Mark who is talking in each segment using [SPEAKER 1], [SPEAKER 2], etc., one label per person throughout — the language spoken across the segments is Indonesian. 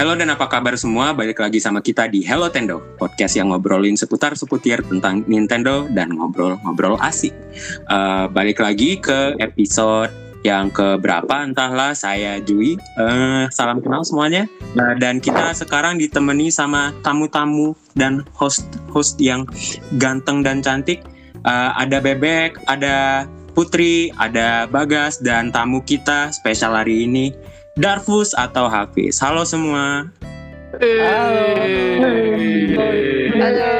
[SPEAKER 1] Halo dan apa kabar semua? Balik lagi sama kita di Hello Tendo, podcast yang ngobrolin seputar seputir tentang Nintendo dan ngobrol-ngobrol asik. Uh, balik lagi ke episode yang ke berapa entahlah saya Jui. Uh, salam kenal semuanya. Uh, dan kita sekarang ditemani sama tamu-tamu dan host-host yang ganteng dan cantik. Uh, ada Bebek, ada Putri, ada Bagas dan tamu kita spesial hari ini Darfus atau Hafiz. Halo semua.
[SPEAKER 2] Halo. Halo.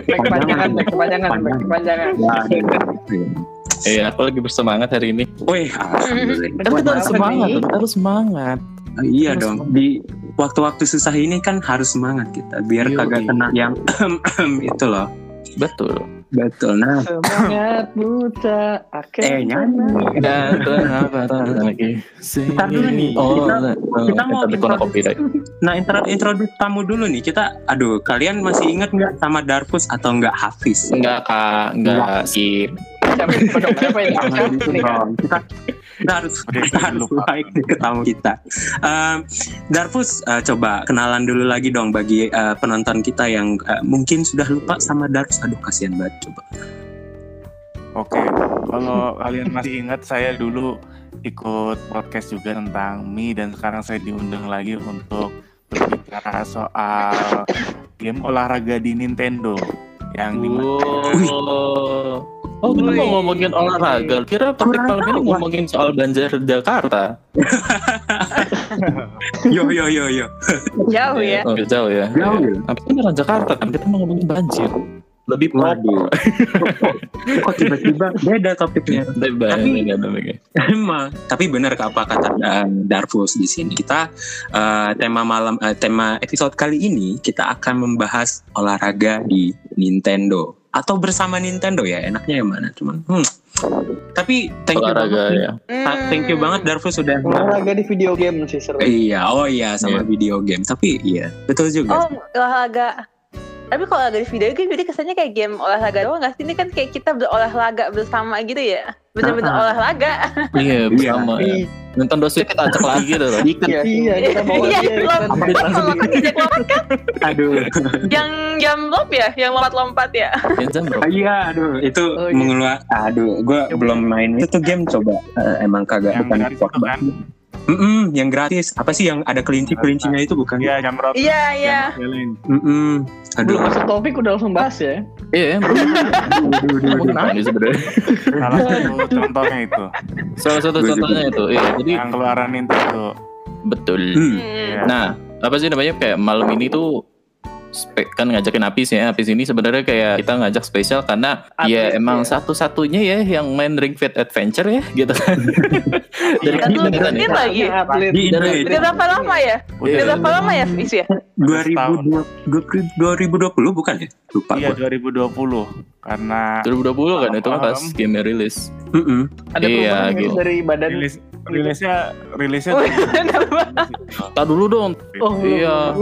[SPEAKER 2] Kepanjangan, kepanjangan, kepanjangan.
[SPEAKER 3] Eh, aku lagi bersemangat hari ini.
[SPEAKER 1] Wih.
[SPEAKER 3] Kan kita harus semangat, kita harus semangat.
[SPEAKER 1] Oh, iya harus dong. Semangat. Di waktu-waktu susah ini kan harus semangat kita, biar Yo, kagak kena yang itu loh.
[SPEAKER 3] Betul.
[SPEAKER 1] Betul. Nah.
[SPEAKER 2] Semangat buta
[SPEAKER 1] akan Eh nyanyi.
[SPEAKER 3] Dan kenapa lagi?
[SPEAKER 1] Kita dulu nih. Oh, kita, nah, kita mau intro, Nah, intro introduce tamu dulu nih. Kita aduh, kalian masih ingat nggak sama Darfus atau nggak Hafiz?
[SPEAKER 3] Enggak, Kak. Enggak. Skip
[SPEAKER 1] kita, kita harus kita harus baik ke tamu kita. Uh, Darfus, uh, coba kenalan dulu lagi dong bagi uh, penonton kita yang uh, mungkin sudah lupa sama Darfus. Aduh kasihan banget coba.
[SPEAKER 4] Oke, kalau kalian masih ingat saya dulu ikut podcast juga tentang mie dan sekarang saya diundang lagi untuk berbicara soal game olahraga di Nintendo yang di
[SPEAKER 3] oh. Oh, kita mau ngomongin olahraga. Kira topik malam ini ngomongin soal banjir Jakarta.
[SPEAKER 1] yo yo yo yo.
[SPEAKER 2] Jauh ya.
[SPEAKER 3] Oh, jauh ya. Jauh. Ya. Tapi kan Jakarta kan kita mau ngomongin banjir. Lebih
[SPEAKER 1] Waduh. Kok tiba-tiba beda topiknya.
[SPEAKER 3] Beda, tapi
[SPEAKER 1] emang. Tapi benar apa kata uh, Darfus di sini. Kita uh, tema malam uh, tema episode kali ini kita akan membahas olahraga di Nintendo atau bersama Nintendo ya enaknya yang mana cuman hmm. tapi thank you
[SPEAKER 3] olahraga
[SPEAKER 1] banget
[SPEAKER 3] ya.
[SPEAKER 1] thank you banget Darfus sudah
[SPEAKER 2] olahraga di video game sih seru.
[SPEAKER 1] Iya oh iya sama yeah. video game. Tapi iya betul juga.
[SPEAKER 5] Oh olahraga tapi kalau olahraga di video game jadi kesannya kayak game olahraga doang nggak sih ini kan kayak kita berolahraga bersama gitu ya benar-benar olahraga
[SPEAKER 3] iya bersama ya. Nintendo Switch kita acak lagi tuh.
[SPEAKER 2] Ikat. Iya, iya, kita mau
[SPEAKER 5] iya, belum. kan?
[SPEAKER 1] Aduh.
[SPEAKER 5] Yang jam lompat ya, yang lompat-lompat ya.
[SPEAKER 3] Yang jam
[SPEAKER 1] Iya, aduh, itu oh, iya. mengeluar. Aduh, gue belum main itu game coba. Uh, emang kagak
[SPEAKER 4] yang
[SPEAKER 1] bukan sport kan? Mm -mm, yang gratis. Apa sih yang ada kelinci-kelincinya itu bukan?
[SPEAKER 4] Iya, jam berapa?
[SPEAKER 5] Iya, iya.
[SPEAKER 1] Mm -mm.
[SPEAKER 2] Aduh. Belum masuk topik udah langsung bahas ya.
[SPEAKER 3] Iya,
[SPEAKER 4] belum. sebenarnya. Salah satu contohnya itu.
[SPEAKER 3] Salah satu contohnya itu. Iya, jadi
[SPEAKER 4] yang keluaran Nintendo.
[SPEAKER 3] Betul. Hmm. Nah, apa sih namanya kayak malam ini tuh kan ngajakin Apis ya Apis ini sebenarnya kayak kita ngajak spesial karena Apis, ya emang ya. satu-satunya ya yang main Ring Fit Adventure ya gitu kan.
[SPEAKER 5] Dari kita kita nih lagi. Di dari berapa lama ya? Udah berapa lama ya Apis ya?
[SPEAKER 1] 2020 2020 bukan ya? Lupa
[SPEAKER 4] iya 2020 karena
[SPEAKER 3] 2020 kan itu kan pas game rilis.
[SPEAKER 1] Mm -hmm.
[SPEAKER 2] ada iya, gitu. dari badan? Rilis
[SPEAKER 4] rilisnya rilisnya
[SPEAKER 5] oh,
[SPEAKER 3] tak dulu dong oh iya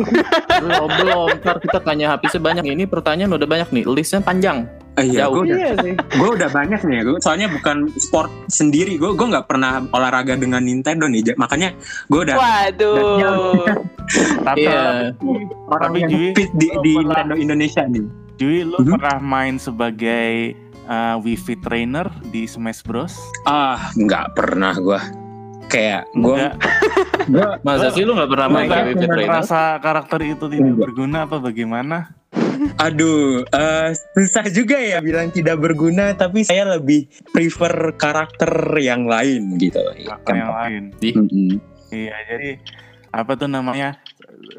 [SPEAKER 3] belum belum ntar kita tanya habisnya banyak ini pertanyaan udah banyak nih listnya panjang
[SPEAKER 1] Uh, iya, gue udah, iya gue udah banyak nih. Gue soalnya bukan sport sendiri. Gue gue nggak pernah olahraga dengan Nintendo nih. Makanya gue udah.
[SPEAKER 5] Waduh.
[SPEAKER 4] tapi
[SPEAKER 1] iya. orang tapi yang Jui, fit di, di Nintendo Indonesia nih.
[SPEAKER 4] Jui, lu hmm? pernah main sebagai uh, Wi-Fi trainer di Smash Bros?
[SPEAKER 1] Ah, nggak pernah gue kayak gue
[SPEAKER 3] masa sih lu nggak pernah main
[SPEAKER 4] Wi-Fi trainer rasa karakter itu tidak berguna apa bagaimana
[SPEAKER 1] Aduh, uh, susah juga ya bilang tidak berguna, tapi saya lebih prefer karakter yang lain gitu.
[SPEAKER 4] Karakter yang lain. Mm -hmm. Iya, jadi apa tuh namanya?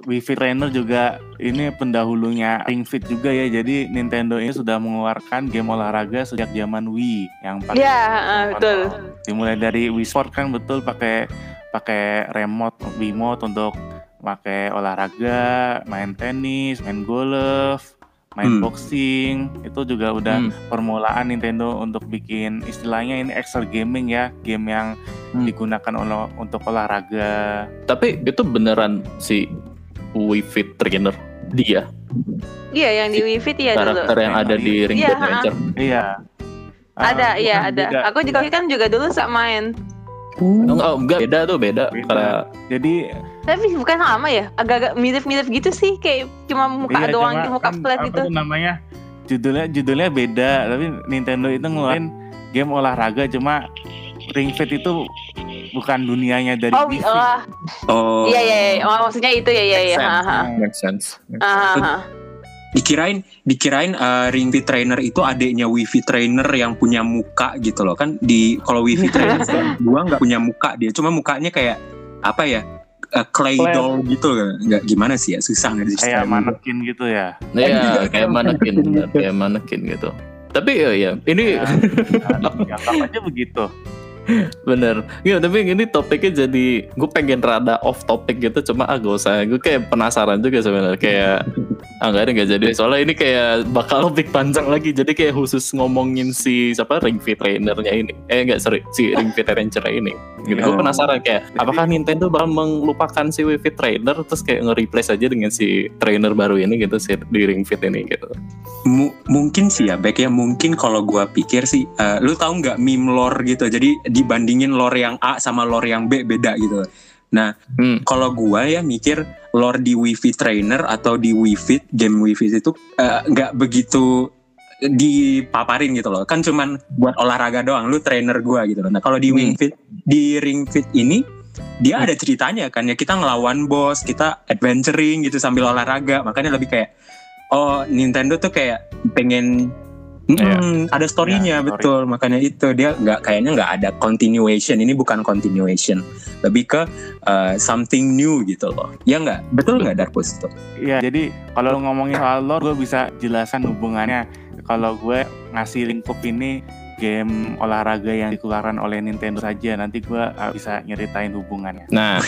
[SPEAKER 4] Wi-Fi Trainer juga ini pendahulunya Ring Fit juga ya. Jadi Nintendo ini sudah mengeluarkan game olahraga sejak zaman Wii yang
[SPEAKER 5] pakai Iya, uh, betul.
[SPEAKER 4] Dimulai dari Wii Sport kan betul pakai pakai remote Wiimote untuk pakai olahraga, main tenis, main golf, main hmm. boxing itu juga udah hmm. permulaan Nintendo untuk bikin istilahnya ini extra gaming ya game yang hmm. digunakan ol untuk olahraga
[SPEAKER 3] tapi itu beneran si Wii Fit trainer dia
[SPEAKER 5] iya yang di Wii Fit ya
[SPEAKER 3] karakter
[SPEAKER 5] dulu.
[SPEAKER 3] yang ada di Ring
[SPEAKER 5] iya,
[SPEAKER 4] Adventure
[SPEAKER 5] iya ada uh, iya ada juga. aku juga kan juga dulu sak main
[SPEAKER 3] Oh, enggak beda tuh beda.
[SPEAKER 4] Beda.
[SPEAKER 3] Karena
[SPEAKER 4] Jadi
[SPEAKER 5] Tapi bukan sama ya? Agak-agak mirip-mirip gitu sih, kayak cuma muka
[SPEAKER 4] iya,
[SPEAKER 5] doang,
[SPEAKER 4] cuma
[SPEAKER 5] muka
[SPEAKER 4] kan
[SPEAKER 5] flat
[SPEAKER 4] apa
[SPEAKER 5] gitu.
[SPEAKER 4] tuh namanya judulnya judulnya beda tapi Nintendo itu ngeluarin game olahraga cuma Ring Fit itu bukan dunianya dari
[SPEAKER 5] Oh, wi-
[SPEAKER 4] Fit.
[SPEAKER 5] oh,
[SPEAKER 1] Oh,
[SPEAKER 5] iya iya, iya. Oh, maksudnya itu ya iya iya.
[SPEAKER 3] Make
[SPEAKER 5] ha.
[SPEAKER 3] make sense. Make sense.
[SPEAKER 5] ha, ha.
[SPEAKER 1] Dikirain dikirain uh, Ring Fit Trainer itu adiknya Wii Fit Trainer yang punya muka gitu loh. Kan di kalau Wii Fit Trainer gua nggak punya muka dia. Cuma mukanya kayak apa ya uh, clay
[SPEAKER 2] Flat.
[SPEAKER 1] doll gitu nggak gimana sih ya? Susah nggak sih
[SPEAKER 4] kayak manekin gitu ya?
[SPEAKER 3] Iya, kayak manekin, kayak manekin gitu. Tapi ya, ya ini
[SPEAKER 4] ya, ya, aja begitu.
[SPEAKER 3] Bener. Iya, tapi ini topiknya jadi gue pengen rada off topic gitu, cuma ah gak usah. Gue kayak penasaran juga sebenarnya. Kayak ah nggak ada nggak jadi. Soalnya ini kayak bakal lebih panjang lagi. Jadi kayak khusus ngomongin si siapa Ring Fit Trainernya ini. Eh enggak sorry, si Ring Fit Ranger ini. Gitu. Gue
[SPEAKER 1] Oh.
[SPEAKER 3] penasaran kayak apakah Nintendo bakal melupakan si Wii Fit Trainer terus kayak nge-replace aja dengan si trainer baru ini gitu si di Ring Fit ini gitu.
[SPEAKER 1] Mu- mungkin sih ya baik ya mungkin kalau gua pikir sih uh, lu tahu nggak meme lore gitu jadi dibandingin lore yang A sama lore yang B beda gitu nah
[SPEAKER 3] Hmm.
[SPEAKER 1] kalau gua ya mikir lore di Wii Fit Trainer atau di Wii Fit game Wii Fit itu uh, nggak begitu dipaparin gitu loh. Kan cuman buat olahraga doang lu trainer gua gitu loh. Nah kalau di Wii
[SPEAKER 3] Hmm.
[SPEAKER 1] Fit di Ring Fit ini dia ada ceritanya kan ya kita ngelawan bos kita adventuring gitu sambil olahraga. Makanya lebih kayak oh Nintendo tuh kayak pengen Hmm, ada storynya
[SPEAKER 4] Ya, story.
[SPEAKER 1] betul. Makanya itu dia nggak kayaknya nggak ada continuation. Ini bukan continuation. Lebih ke uh, something new gitu loh. Ya nggak? Betul nggak Darkus itu
[SPEAKER 4] Iya, jadi kalau ngomongin soal lore, gue bisa jelasin hubungannya. Kalau gue ngasih lingkup ini game olahraga yang dikeluarkan oleh Nintendo saja, nanti gue uh, bisa nyeritain hubungannya.
[SPEAKER 3] Nah,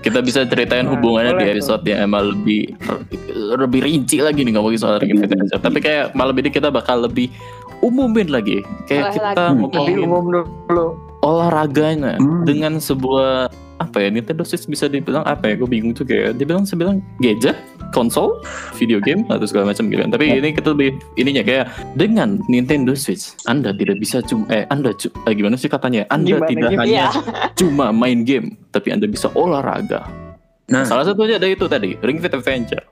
[SPEAKER 3] kita bisa ceritain
[SPEAKER 2] Nah,
[SPEAKER 3] hubungannya di episode yang emang lebih lebih rinci lagi nih ngomongin soal Ring Fit. Tapi kayak malam ini kita bakal lebih umumin lagi. Kayak kita
[SPEAKER 5] Olahraga.
[SPEAKER 2] Tapi
[SPEAKER 3] ngomongin
[SPEAKER 2] umum dulu.
[SPEAKER 3] olahraganya
[SPEAKER 1] Hmm.
[SPEAKER 3] dengan sebuah apa ya Nintendo Switch bisa dibilang apa ya gue bingung juga ya dibilang sebilang gadget konsol video game atau segala macam gitu kan. Tapi ini kita lebih ininya kayak dengan Nintendo Switch Anda tidak bisa cuma eh Anda cu- eh, gimana sih katanya? Anda
[SPEAKER 2] Gimana,
[SPEAKER 3] tidak
[SPEAKER 2] gimana?
[SPEAKER 3] hanya
[SPEAKER 5] Iya.
[SPEAKER 3] cuma main game tapi Anda bisa olahraga.
[SPEAKER 1] Nah.
[SPEAKER 3] Salah satunya ada itu tadi Ring Fit Adventure.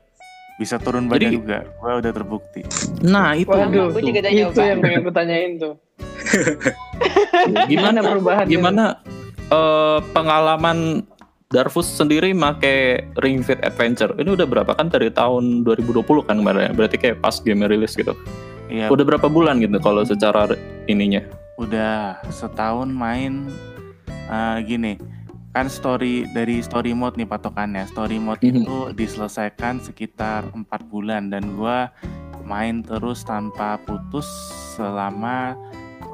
[SPEAKER 4] Bisa turun badan
[SPEAKER 3] Jadi-
[SPEAKER 4] juga, gue udah terbukti.
[SPEAKER 3] nah itu
[SPEAKER 2] Waduh,
[SPEAKER 5] Gue juga udah
[SPEAKER 2] itu yang pengen aku tanyain tuh.
[SPEAKER 3] gimana
[SPEAKER 2] perubahan
[SPEAKER 3] gimana eh, pengalaman Darfus sendiri make Ring Fit Adventure. Ini udah berapa kan? Dari tahun 2020 kan kemarin ya? berarti kayak pas game rilis gitu.
[SPEAKER 4] Iya,
[SPEAKER 3] udah berapa bulan gitu kalau secara ininya?
[SPEAKER 4] Udah setahun main uh, gini. Kan story dari story mode nih patokannya. Story mode
[SPEAKER 3] Mhm.
[SPEAKER 4] itu diselesaikan sekitar empat bulan. Dan gua main terus tanpa putus selama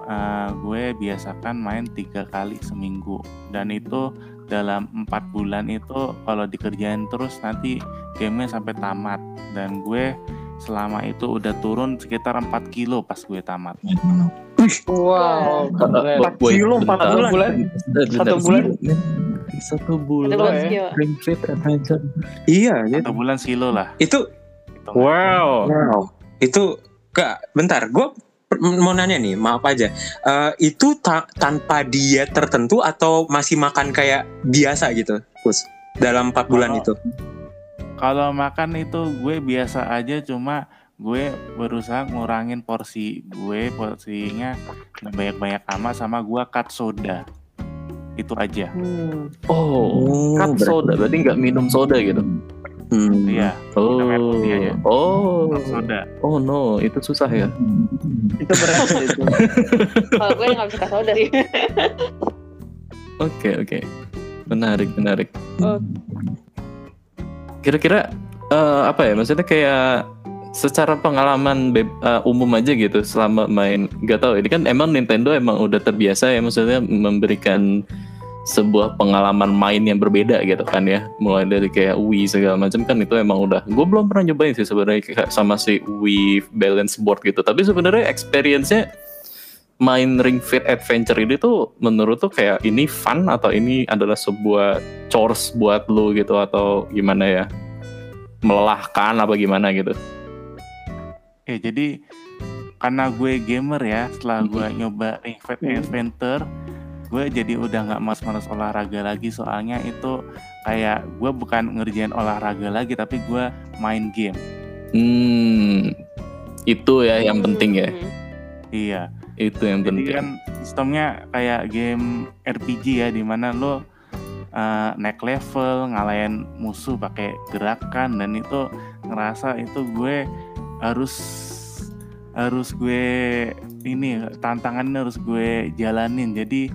[SPEAKER 4] uh, gue biasakan main tiga kali seminggu dan itu dalam empat bulan itu kalau dikerjain terus nanti gamenya sampai tamat dan gue selama itu udah turun sekitar 4 kilo pas gue tamat
[SPEAKER 2] Wow, keren.
[SPEAKER 3] Empat kilo, empat
[SPEAKER 2] bulan.
[SPEAKER 3] bulan.
[SPEAKER 2] Satu bulan.
[SPEAKER 3] Satu bulan.
[SPEAKER 5] bulan
[SPEAKER 2] ya.
[SPEAKER 1] iya
[SPEAKER 4] satu bulan sekilo lah
[SPEAKER 1] itu.
[SPEAKER 3] Wow.
[SPEAKER 1] wow itu kak bentar gue mau nanya nih maaf aja. Eh, itu ta- tanpa diet tertentu atau masih makan kayak biasa gitu Kus? Dalam empat bulan
[SPEAKER 4] Kalau-
[SPEAKER 1] itu?
[SPEAKER 4] Kalau makan itu gue biasa aja cuma gue berusaha ngurangin porsi gue porsinya banyak-banyak amat sama gue cut soda. Itu aja.
[SPEAKER 2] Hmm.
[SPEAKER 3] Oh, cut
[SPEAKER 1] berarti-
[SPEAKER 3] soda berarti nggak minum soda gitu.
[SPEAKER 1] Hmm.
[SPEAKER 4] iya
[SPEAKER 3] Oh.
[SPEAKER 4] Minum air putih aja.
[SPEAKER 3] Oh.
[SPEAKER 4] soda
[SPEAKER 3] Oh no, itu susah ya.
[SPEAKER 2] Itu berat sih itu.
[SPEAKER 5] Kalau gue nggak bisa kasih dari.
[SPEAKER 3] Oke, oke. Menarik, menarik.
[SPEAKER 5] Oh.
[SPEAKER 3] Kira-kira eh, apa ya? Maksudnya kayak secara pengalaman be- eh, umum aja gitu selama main gak tahu ini kan emang Nintendo emang udah terbiasa ya maksudnya memberikan sebuah pengalaman main yang berbeda gitu kan ya. Mulai dari kayak Wii segala macam kan itu emang udah gue belum pernah nyobain sih sebenarnya kayak sama si Wii balance board gitu. Tapi sebenarnya experience-nya main Ring Fit Adventure ini tuh menurut tuh kayak ini fun atau ini adalah sebuah chores buat lu gitu atau gimana ya? Melelahkan apa gimana gitu?
[SPEAKER 4] Ya jadi karena gue gamer ya setelah gue nyoba Ring Fit
[SPEAKER 3] Hmm.
[SPEAKER 4] Gue jadi udah nggak mas-mas olahraga lagi soalnya itu kayak gue bukan ngerjain olahraga lagi tapi gue main game
[SPEAKER 3] Hmm, itu ya yang penting ya.
[SPEAKER 5] Hmm.
[SPEAKER 4] iya
[SPEAKER 3] Itu yang
[SPEAKER 4] jadi
[SPEAKER 3] penting.
[SPEAKER 4] kan sistemnya kayak game RPG ya di mana lo uh, naik level ngalahin musuh pakai gerakan dan itu ngerasa itu gue harus harus gue ini tantangannya harus gue jalanin jadi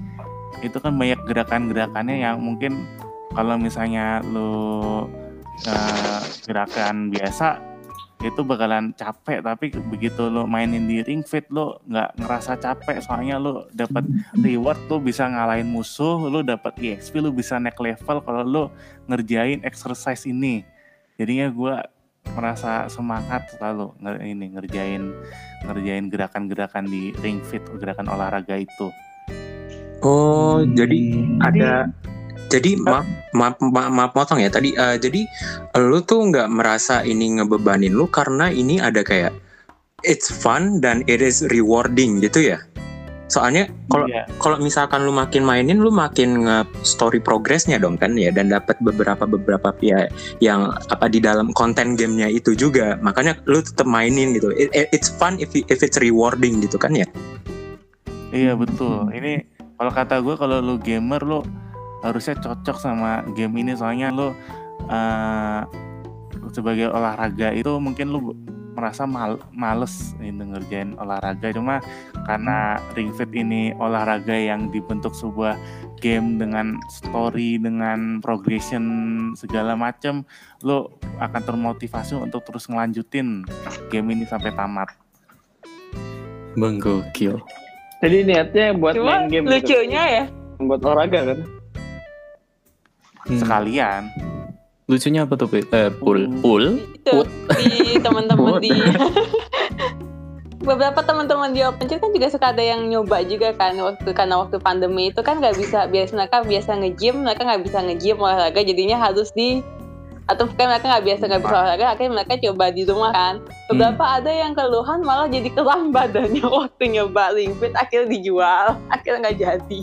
[SPEAKER 4] itu kan banyak gerakan-gerakannya yang mungkin kalau misalnya lo uh, gerakan biasa itu bakalan capek. Tapi begitu lo mainin di ring fit lo nggak ngerasa capek. Soalnya lo dapat reward lo bisa ngalahin musuh lo dapat exp lo bisa naik level kalau lo ngerjain exercise ini. Jadinya gue merasa semangat selalu ini ngerjain ngerjain gerakan-gerakan di ring fit gerakan olahraga itu
[SPEAKER 1] Oh,
[SPEAKER 2] Hmm.
[SPEAKER 1] jadi ada jadi maaf maaf maaf, maaf potong ya tadi eh, jadi lu tuh nggak merasa ini ngebebanin lu karena ini ada kayak it's fun dan it is rewarding gitu ya soalnya kalau
[SPEAKER 4] Iya.
[SPEAKER 1] kalau misalkan lu makin mainin lu makin nge story progressnya dong kan ya dan dapat beberapa beberapa ya yang apa di dalam konten gamenya itu juga makanya lu tetap mainin gitu It- it- it's fun if if it's rewarding gitu kan ya
[SPEAKER 4] Iya betul. Ini kalau kata gue kalau lu gamer lu harusnya cocok sama game ini soalnya lu eh, sebagai olahraga itu mungkin lu merasa mal males ngerjain olahraga cuma karena Ring Fit ini olahraga yang dibentuk sebuah game dengan story dengan progression segala macam lu akan termotivasi untuk terus ngelanjutin game ini sampai tamat.
[SPEAKER 3] Bang gokil.
[SPEAKER 2] Jadi niatnya buat
[SPEAKER 5] Cuma
[SPEAKER 2] main game gitu.
[SPEAKER 5] lucunya ya,
[SPEAKER 2] Buat olahraga kan.
[SPEAKER 3] Hmm.
[SPEAKER 4] Sekalian
[SPEAKER 3] Lucunya apa tuh? Eh, pool. Pool?
[SPEAKER 5] itu di teman-teman di beberapa teman-teman di Open Chat kan juga suka ada yang nyoba juga kan waktu karena waktu pandemi itu kan nggak bisa biasa mereka biasa nge-gym mereka nggak bisa nge-gym olahraga jadinya harus di atau kan mereka nggak biasa nggak bisa olahraga akhirnya mereka coba di rumah kan beberapa ada yang keluhan malah jadi kelam badannya waktu nyoba fit akhirnya dijual akhirnya nggak jadi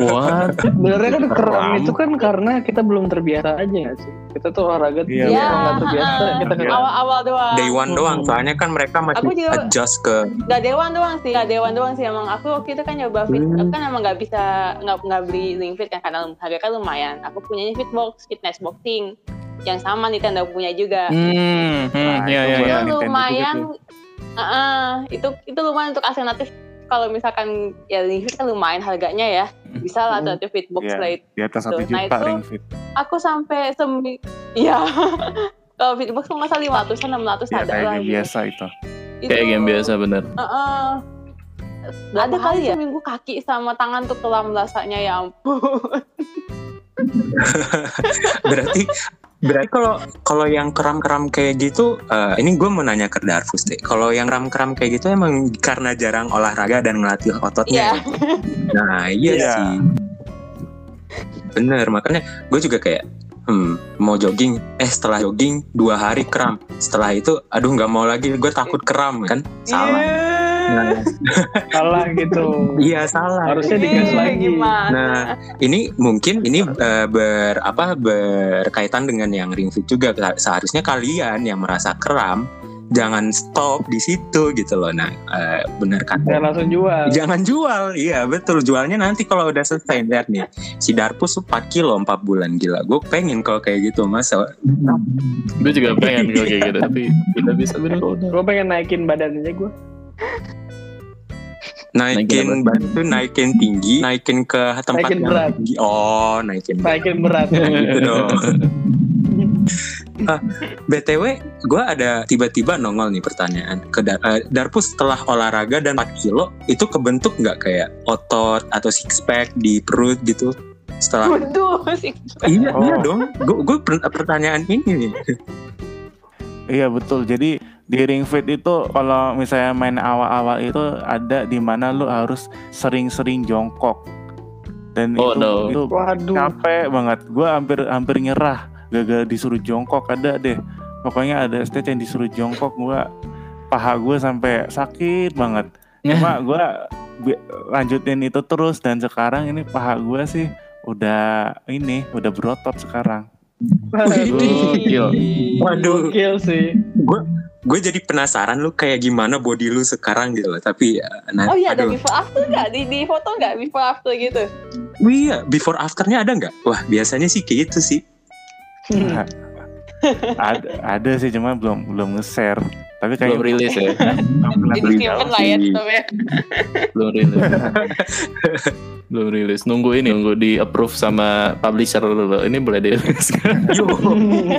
[SPEAKER 3] What?
[SPEAKER 2] Sebenarnya kan Kram. itu kan karena kita belum terbiasa aja nggak sih? Kita tuh olahraga tuh
[SPEAKER 4] Iya,
[SPEAKER 2] biasa
[SPEAKER 5] betul.
[SPEAKER 2] nggak terbiasa.
[SPEAKER 5] Ya,
[SPEAKER 2] kita kan
[SPEAKER 5] awal-awal doang
[SPEAKER 1] day one doang soalnya kan mereka masih
[SPEAKER 5] Aku juga-
[SPEAKER 1] adjust ke
[SPEAKER 5] Gak dewan doang sih, gak dewan doang sih emang aku waktu itu kan nyoba fit,
[SPEAKER 1] Hmm.
[SPEAKER 5] aku kan emang gak bisa nggak nggak beli fit kan karena harga kan lumayan. Aku punyanya fitbox, fitness boxing yang sama Nintendo punya juga.
[SPEAKER 3] Hmm, hmm,
[SPEAKER 4] Nah,
[SPEAKER 3] ya, ya, ya.
[SPEAKER 5] itu
[SPEAKER 4] Nintendo juga
[SPEAKER 5] lumayan,
[SPEAKER 4] tuh.
[SPEAKER 5] Heeh, itu itu lumayan untuk alternatif. Kalau misalkan ya ring fit kan lumayan harganya ya, bisa lah
[SPEAKER 2] Hmm.
[SPEAKER 5] alternatif fitbox
[SPEAKER 4] Iya.
[SPEAKER 5] lah itu.
[SPEAKER 4] di atas satu
[SPEAKER 5] Nah,
[SPEAKER 4] juta
[SPEAKER 5] itu-
[SPEAKER 4] ring fit.
[SPEAKER 5] Aku sampai semi, ya. Kalau fitbox tuh masa 500 enam ratus
[SPEAKER 4] Ya
[SPEAKER 5] ada
[SPEAKER 4] kayak
[SPEAKER 5] lah.
[SPEAKER 4] game
[SPEAKER 5] gitu.
[SPEAKER 4] biasa itu.
[SPEAKER 5] Itu-
[SPEAKER 3] Kayak game biasa bener.
[SPEAKER 5] Heeh. ada kali ya seminggu kaki sama tangan tuh kelam rasanya ya ampun.
[SPEAKER 1] berarti berarti kalau kalau yang keram-keram kayak gitu eh, ini gue mau nanya ke Darfus deh. Kalau yang keram-keram kayak gitu emang karena jarang olahraga dan ngelatih ototnya nah iya
[SPEAKER 4] Iya.
[SPEAKER 1] sih. Bener makanya gue juga kayak hmm, mau jogging. Eh setelah jogging dua hari kram setelah itu aduh nggak mau lagi. Gue takut kram kan? Salah nah,
[SPEAKER 2] salah gitu.
[SPEAKER 1] iya salah
[SPEAKER 2] Harusnya
[SPEAKER 5] Iya,
[SPEAKER 2] digas lagi.
[SPEAKER 5] Gimana?
[SPEAKER 1] Nah, ini mungkin ini eh, ber apa berkaitan dengan yang ring fit juga. Seharusnya kalian yang merasa kram jangan stop di situ gitu loh. Nah, eh, benar kan?
[SPEAKER 2] Dan langsung jual.
[SPEAKER 1] Jangan jual, iya betul. Jualnya nanti kalau udah selesai lihat nih. Si Darpus 4 kilo 4 bulan gila. Gue pengen kalau kayak gitu masa.
[SPEAKER 3] Gue juga pengen kalau kayak gitu, tapi tidak bisa bener.
[SPEAKER 2] Gue pengen naikin badannya gue.
[SPEAKER 1] Naikin batu, naikin tinggi, naikin ke tempat
[SPEAKER 2] Naikin
[SPEAKER 1] yang
[SPEAKER 2] berat.
[SPEAKER 1] tinggi. Oh, naikin berat.
[SPEAKER 2] Naikin berat.
[SPEAKER 1] gitu dong. Ah, BTW, gue ada tiba-tiba nongol nih pertanyaan ke Dar- eh, Darpus setelah olahraga dan 4 kilo itu kebentuk nggak kayak otot atau six pack di perut gitu setelah
[SPEAKER 5] Waduh, sih.
[SPEAKER 1] iya
[SPEAKER 4] Oh.
[SPEAKER 1] iya dong gue pertanyaan ini nih
[SPEAKER 4] Iya betul. Jadi di ring fit itu kalau misalnya main awal-awal itu ada di mana lu harus sering-sering jongkok. Dan
[SPEAKER 3] Oh,
[SPEAKER 4] itu
[SPEAKER 3] no.
[SPEAKER 4] itu
[SPEAKER 2] Waduh.
[SPEAKER 4] capek banget. Gue hampir hampir nyerah. Gagal disuruh jongkok ada deh. Pokoknya ada stage yang disuruh jongkok gue paha gue sampai sakit banget. Cuma gue lanjutin itu terus dan sekarang ini paha gue sih udah ini udah berotot sekarang.
[SPEAKER 3] Gokil.
[SPEAKER 1] Waduh.
[SPEAKER 2] Gokil sih.
[SPEAKER 1] gue gue jadi penasaran lu kayak gimana body lu sekarang gitu loh tapi ya, nah,
[SPEAKER 5] Oh iya ada before after nggak di di foto nggak before after gitu?
[SPEAKER 1] Wih, iya before afternya ada nggak wah biasanya sih kayak gitu sih
[SPEAKER 2] Hmm.
[SPEAKER 4] ada ada sih cuma belum belum nge-share. Tapi
[SPEAKER 3] Belum
[SPEAKER 4] kayak
[SPEAKER 3] rilis ya.
[SPEAKER 5] Jadi simpen lah ya ya.
[SPEAKER 3] Belum rilis. Belum rilis. Nunggu ini, nunggu di approve sama publisher dulu. Ini boleh dirilis kan?
[SPEAKER 1] Yo,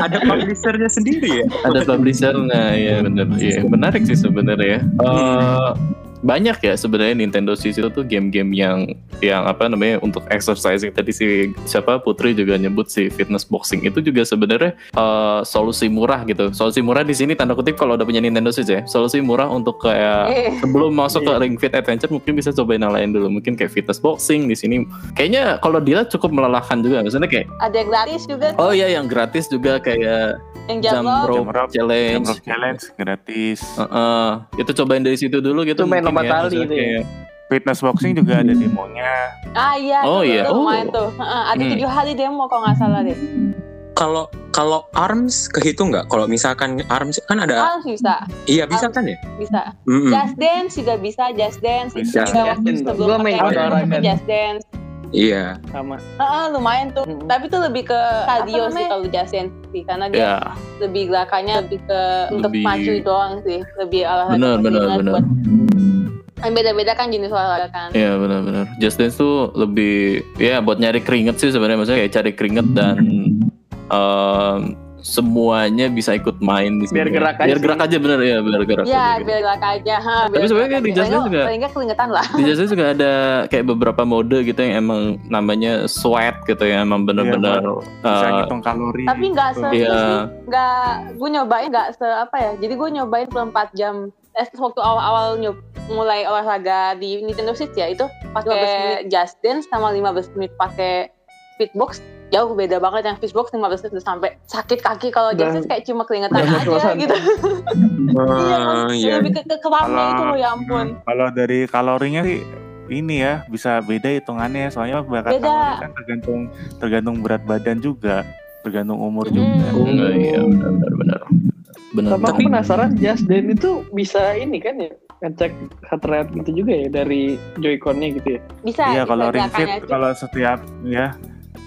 [SPEAKER 1] ada publishernya sendiri ya
[SPEAKER 3] Ada publisher, nah ya bener. Iya, menarik sih sebenarnya. ya. Banyak ya sebenarnya Nintendo Switch itu tuh game-game yang yang apa namanya untuk exercising tadi si siapa Putri juga nyebut si fitness boxing itu juga sebenarnya eh, solusi murah gitu. Solusi murah di sini tanda kutip kalau udah punya Nintendo Switch ya. Solusi murah untuk kayak
[SPEAKER 5] Eh,
[SPEAKER 3] sebelum masuk ke Ring Fit Adventure mungkin bisa cobain yang lain dulu mungkin kayak fitness boxing di sini kayaknya kalau dia cukup melelahkan juga maksudnya kayak
[SPEAKER 5] ada yang gratis juga
[SPEAKER 3] oh iya yang gratis juga kayak
[SPEAKER 5] yang
[SPEAKER 3] jump
[SPEAKER 5] jam
[SPEAKER 3] rope
[SPEAKER 4] Jump rope,
[SPEAKER 3] challenge
[SPEAKER 4] Jump Rope Challenge gratis.
[SPEAKER 3] Heeh. itu cobain dari situ dulu gitu
[SPEAKER 2] Itu main lompat
[SPEAKER 3] ya,
[SPEAKER 2] tali itu ya.
[SPEAKER 3] kayak-
[SPEAKER 4] Fitness boxing juga ada demonya.
[SPEAKER 5] Ah iya,
[SPEAKER 3] Oh,
[SPEAKER 5] tuh,
[SPEAKER 3] iya.
[SPEAKER 5] itu lumayan
[SPEAKER 3] Oh.
[SPEAKER 5] tuh. Heeh, ada
[SPEAKER 3] Hmm.
[SPEAKER 5] tujuh hari demo kalau nggak salah deh.
[SPEAKER 1] kalau kalau arms kehitung nggak kalau misalkan arms kan ada
[SPEAKER 5] Ah bisa,
[SPEAKER 1] iya bisa kan ya
[SPEAKER 5] bisa.
[SPEAKER 1] Mm-mm.
[SPEAKER 5] Just Dance juga bisa, Just Dance.
[SPEAKER 4] Bisa.
[SPEAKER 5] Juga waktu
[SPEAKER 2] Just Dance.
[SPEAKER 5] sebelum
[SPEAKER 2] main
[SPEAKER 5] Just Dance.
[SPEAKER 1] iya
[SPEAKER 2] Sama.
[SPEAKER 5] Heeh, lumayan tuh.
[SPEAKER 2] Mm-mm.
[SPEAKER 5] Tapi tuh lebih ke cardio sih kalau Just Dance sih, karena dia
[SPEAKER 3] ya
[SPEAKER 5] lebih gerakannya lebih ke untuk
[SPEAKER 3] Lebih-
[SPEAKER 5] maju doang sih, lebih olahraga.
[SPEAKER 3] Benar, benar, benar.
[SPEAKER 5] buat- beda-beda kan jenis olahraga kan.
[SPEAKER 3] Iya benar-benar. Just Dance tuh lebih ya buat nyari keringet sih sebenarnya maksudnya kayak cari keringet dan em, semuanya bisa ikut main di sini.
[SPEAKER 2] Biar gerak aja
[SPEAKER 3] Biar
[SPEAKER 2] sih.
[SPEAKER 3] gerak aja bener ya, biar gerak
[SPEAKER 5] Iya,
[SPEAKER 3] aja. gitu.
[SPEAKER 5] biar gerak aja. Ha,
[SPEAKER 3] Tapi
[SPEAKER 5] biar
[SPEAKER 3] sebenarnya
[SPEAKER 5] gerak
[SPEAKER 3] di. Just Dance
[SPEAKER 5] Paling
[SPEAKER 3] juga-
[SPEAKER 5] nggak- paling keringetan lah.
[SPEAKER 3] Di Just Dance juga ada kayak beberapa mode gitu yang emang namanya sweat gitu ya, emang bener-bener
[SPEAKER 4] Bisa
[SPEAKER 3] eh,
[SPEAKER 4] ngitung kalori.
[SPEAKER 5] Tapi nggak se
[SPEAKER 4] Tuh.
[SPEAKER 3] Iya.
[SPEAKER 5] itu sih, nggak gue nyobain nggak se apa ya. Jadi gue nyobain per 4 jam. Eh, waktu awal-awal mulai olahraga di Nintendo Switch ya itu pakai Just Dance sama 15 menit pakai Fitbox jauh beda banget yang Fitbox 15 menit udah sampai sakit kaki kalau Just
[SPEAKER 2] Udah-
[SPEAKER 5] Dance kayak cuma keringetan aja gitu. Iya,
[SPEAKER 1] Oh, iya
[SPEAKER 5] lebih ke, ke itu loh ya ampun.
[SPEAKER 4] Kalau dari kalorinya sih ini ya bisa beda hitungannya soalnya bakal
[SPEAKER 5] Beda.
[SPEAKER 4] kalori kan tergantung tergantung berat badan juga tergantung umur
[SPEAKER 5] Hmm.
[SPEAKER 4] juga
[SPEAKER 3] Enggak, iya benar-benar benar. Benar.
[SPEAKER 2] Sama aku penasaran Just Dance itu bisa ini kan ya ngecek heart rate gitu juga ya dari Joy-Con-nya gitu ya.
[SPEAKER 5] Bisa.
[SPEAKER 4] iya kalau ring fit kalau setiap ya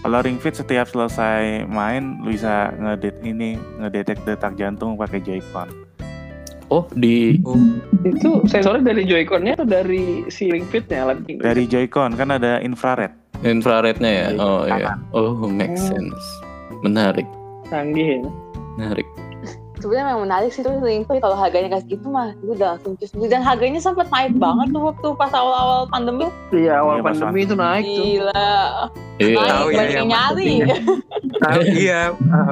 [SPEAKER 4] kalau ring fit setiap selesai main lu bisa ngedit ini ngedetek detak jantung pakai Joy-Con
[SPEAKER 3] Oh, di
[SPEAKER 2] Itu sensornya dari Joy-Con-nya atau dari si Ring Fit-nya ini?
[SPEAKER 4] dari Joy-Con kan ada infrared
[SPEAKER 3] infrarednya ya.
[SPEAKER 4] Dari
[SPEAKER 3] Oh iya. Oh, make
[SPEAKER 2] Oh.
[SPEAKER 3] sense. Menarik,
[SPEAKER 2] canggih ya.
[SPEAKER 3] menarik.
[SPEAKER 5] Sebenarnya memang menarik sih tuh Ring Fit kalau harganya kayak gitu mah gue udah langsung cus. Dan harganya sempat naik banget tuh waktu pas awal-awal pandemi.
[SPEAKER 2] Iya
[SPEAKER 4] Iya,
[SPEAKER 2] awal
[SPEAKER 4] pas
[SPEAKER 2] pandemi itu naik tuh.
[SPEAKER 5] gila.
[SPEAKER 3] Iya.
[SPEAKER 5] naik
[SPEAKER 1] Tahu ya
[SPEAKER 5] banyak nyari.
[SPEAKER 1] Ah, iya.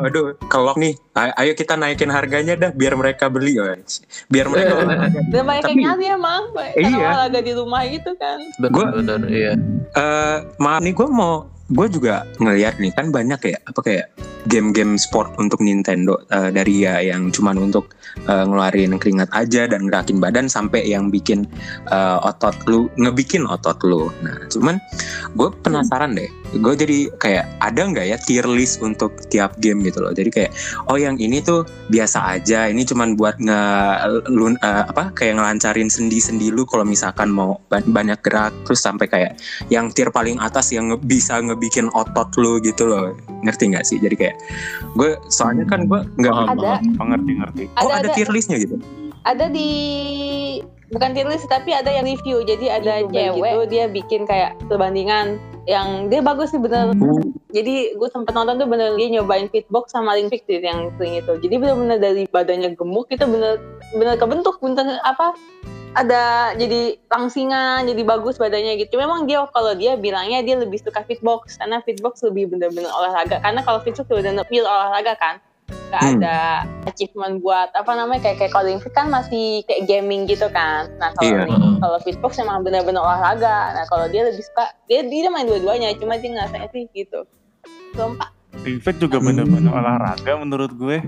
[SPEAKER 1] Aduh kelok nih. Ayo kita naikin harganya dah biar mereka beli guys biar mereka olahraga.
[SPEAKER 5] dan banyak yang
[SPEAKER 1] Tapi-
[SPEAKER 5] nyari emang karena
[SPEAKER 1] Iya.
[SPEAKER 5] olahraga di rumah gitu kan.
[SPEAKER 3] Benar, iya.
[SPEAKER 1] Eh, maaf nih gue mau gue juga ngeliat nih kan banyak ya apa kayak game-game sport untuk Nintendo eh, dari ya yang cuman untuk eh, ngeluarin keringat aja dan gerakin badan sampai yang bikin eh, otot lu ngebikin otot lu. Nah cuman gue penasaran deh, gue jadi kayak ada nggak ya tier list untuk tiap game gitu loh. Jadi kayak oh yang ini tuh biasa aja, ini cuman buat nge lu, eh, apa kayak ngelancarin sendi-sendi lu kalau misalkan mau ba- banyak gerak terus sampai kayak yang tier paling atas yang bisa ngebikin otot lu gitu loh ngerti nggak sih jadi kayak gue soalnya kan gue nggak
[SPEAKER 3] Paham,
[SPEAKER 5] Ada.
[SPEAKER 3] paham.
[SPEAKER 4] mengerti ngerti.
[SPEAKER 1] Oh
[SPEAKER 5] ada
[SPEAKER 1] ada,
[SPEAKER 5] ada
[SPEAKER 1] tier listnya gitu?
[SPEAKER 5] Ada di bukan tier list tapi ada yang review. Jadi ada cewek gitu. dia bikin kayak perbandingan yang dia bagus sih bener. Jadi gue sempet nonton tuh bener dia nyobain fitbox sama ring fit yang sering itu. Jadi bener-bener dari badannya gemuk itu bener bener kebentuk bener apa ada jadi langsingan jadi bagus badannya gitu. Memang dia kalau dia bilangnya dia lebih suka fitbox karena fitbox lebih bener-bener olahraga. Karena kalau fitbox bener-bener pure olahraga kan? Nggak
[SPEAKER 1] Hmm.
[SPEAKER 5] ada achievement buat apa namanya kayak kayak kalau ring fit kan masih kayak gaming gitu kan? Nah kalau ring- kalau fitbox emang bener-bener olahraga. Nah kalau dia lebih suka dia dia main dua-duanya cuma dia ngerasanya sih gitu. Keempat
[SPEAKER 4] Ring Fit juga bener-bener olahraga menurut gue.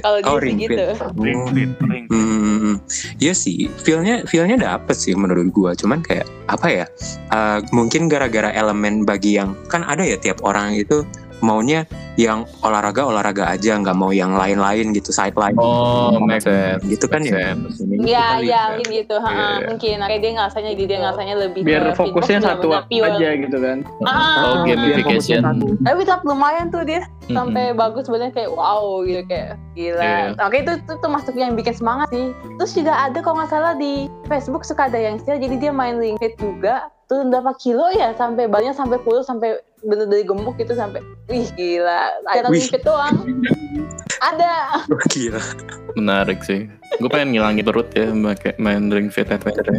[SPEAKER 5] Kalau
[SPEAKER 1] Oh, Ring
[SPEAKER 5] gitu.
[SPEAKER 1] Fit.
[SPEAKER 4] Ring
[SPEAKER 1] Oh.
[SPEAKER 4] Fit, Ring Fit.
[SPEAKER 1] Hmm, iya sih, feelnya feelnya dapet sih menurut gua. Cuman kayak apa ya? uh, mungkin gara-gara elemen bagi yang kan ada ya tiap orang itu maunya yang olahraga olahraga aja, nggak mau yang lain-lain gitu, sideline.
[SPEAKER 3] Oh, make sense.
[SPEAKER 1] gitu kan
[SPEAKER 3] Make
[SPEAKER 1] ya.
[SPEAKER 3] sense.
[SPEAKER 1] Ini
[SPEAKER 5] Iya,
[SPEAKER 1] kan
[SPEAKER 5] iya, mungkin gitu. ha,
[SPEAKER 3] Iya, iya.
[SPEAKER 5] Mungkin. Akhirnya dia ngerasanya, jadi dia ngerasanya lebih
[SPEAKER 2] biar
[SPEAKER 5] ke
[SPEAKER 2] fokusnya satu aja gitu kan
[SPEAKER 5] Ah,
[SPEAKER 3] Oh, gamification.
[SPEAKER 5] Tapi tetap lumayan tuh dia sampai
[SPEAKER 3] Mm-mm.
[SPEAKER 5] bagus sebenarnya kayak wow gitu kayak gila.
[SPEAKER 3] Iya.
[SPEAKER 5] Oke itu, itu termasuk yang bikin semangat sih. Terus juga ada kalau nggak salah di Facebook suka ada yang istilah jadi dia main fit juga turun berapa kilo ya sampai badannya sampai kurus sampai bener dari gemuk gitu sampai wih gila ring fit doang ada
[SPEAKER 1] Gila.
[SPEAKER 3] Menarik sih. Gue pengen ngilangin perut ya pakai main ring fit adventure.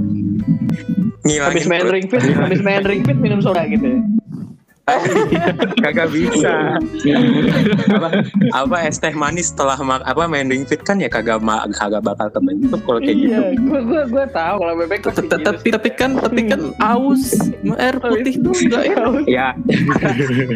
[SPEAKER 1] Ngilangin
[SPEAKER 2] habis main
[SPEAKER 1] perut.
[SPEAKER 2] ring fit habis main ring fit minum soda gitu ya
[SPEAKER 1] kagak bisa. apa apa es teh manis setelah mak apa main ring fit kan ya kagak ma kagak bakal kebentuk kalau kayak gitu.
[SPEAKER 2] iya gue gue gue tahu kalau bebek gitu
[SPEAKER 3] Tapi tapi kan tapi kan aus air putih tuh enggak ya.
[SPEAKER 1] Ya.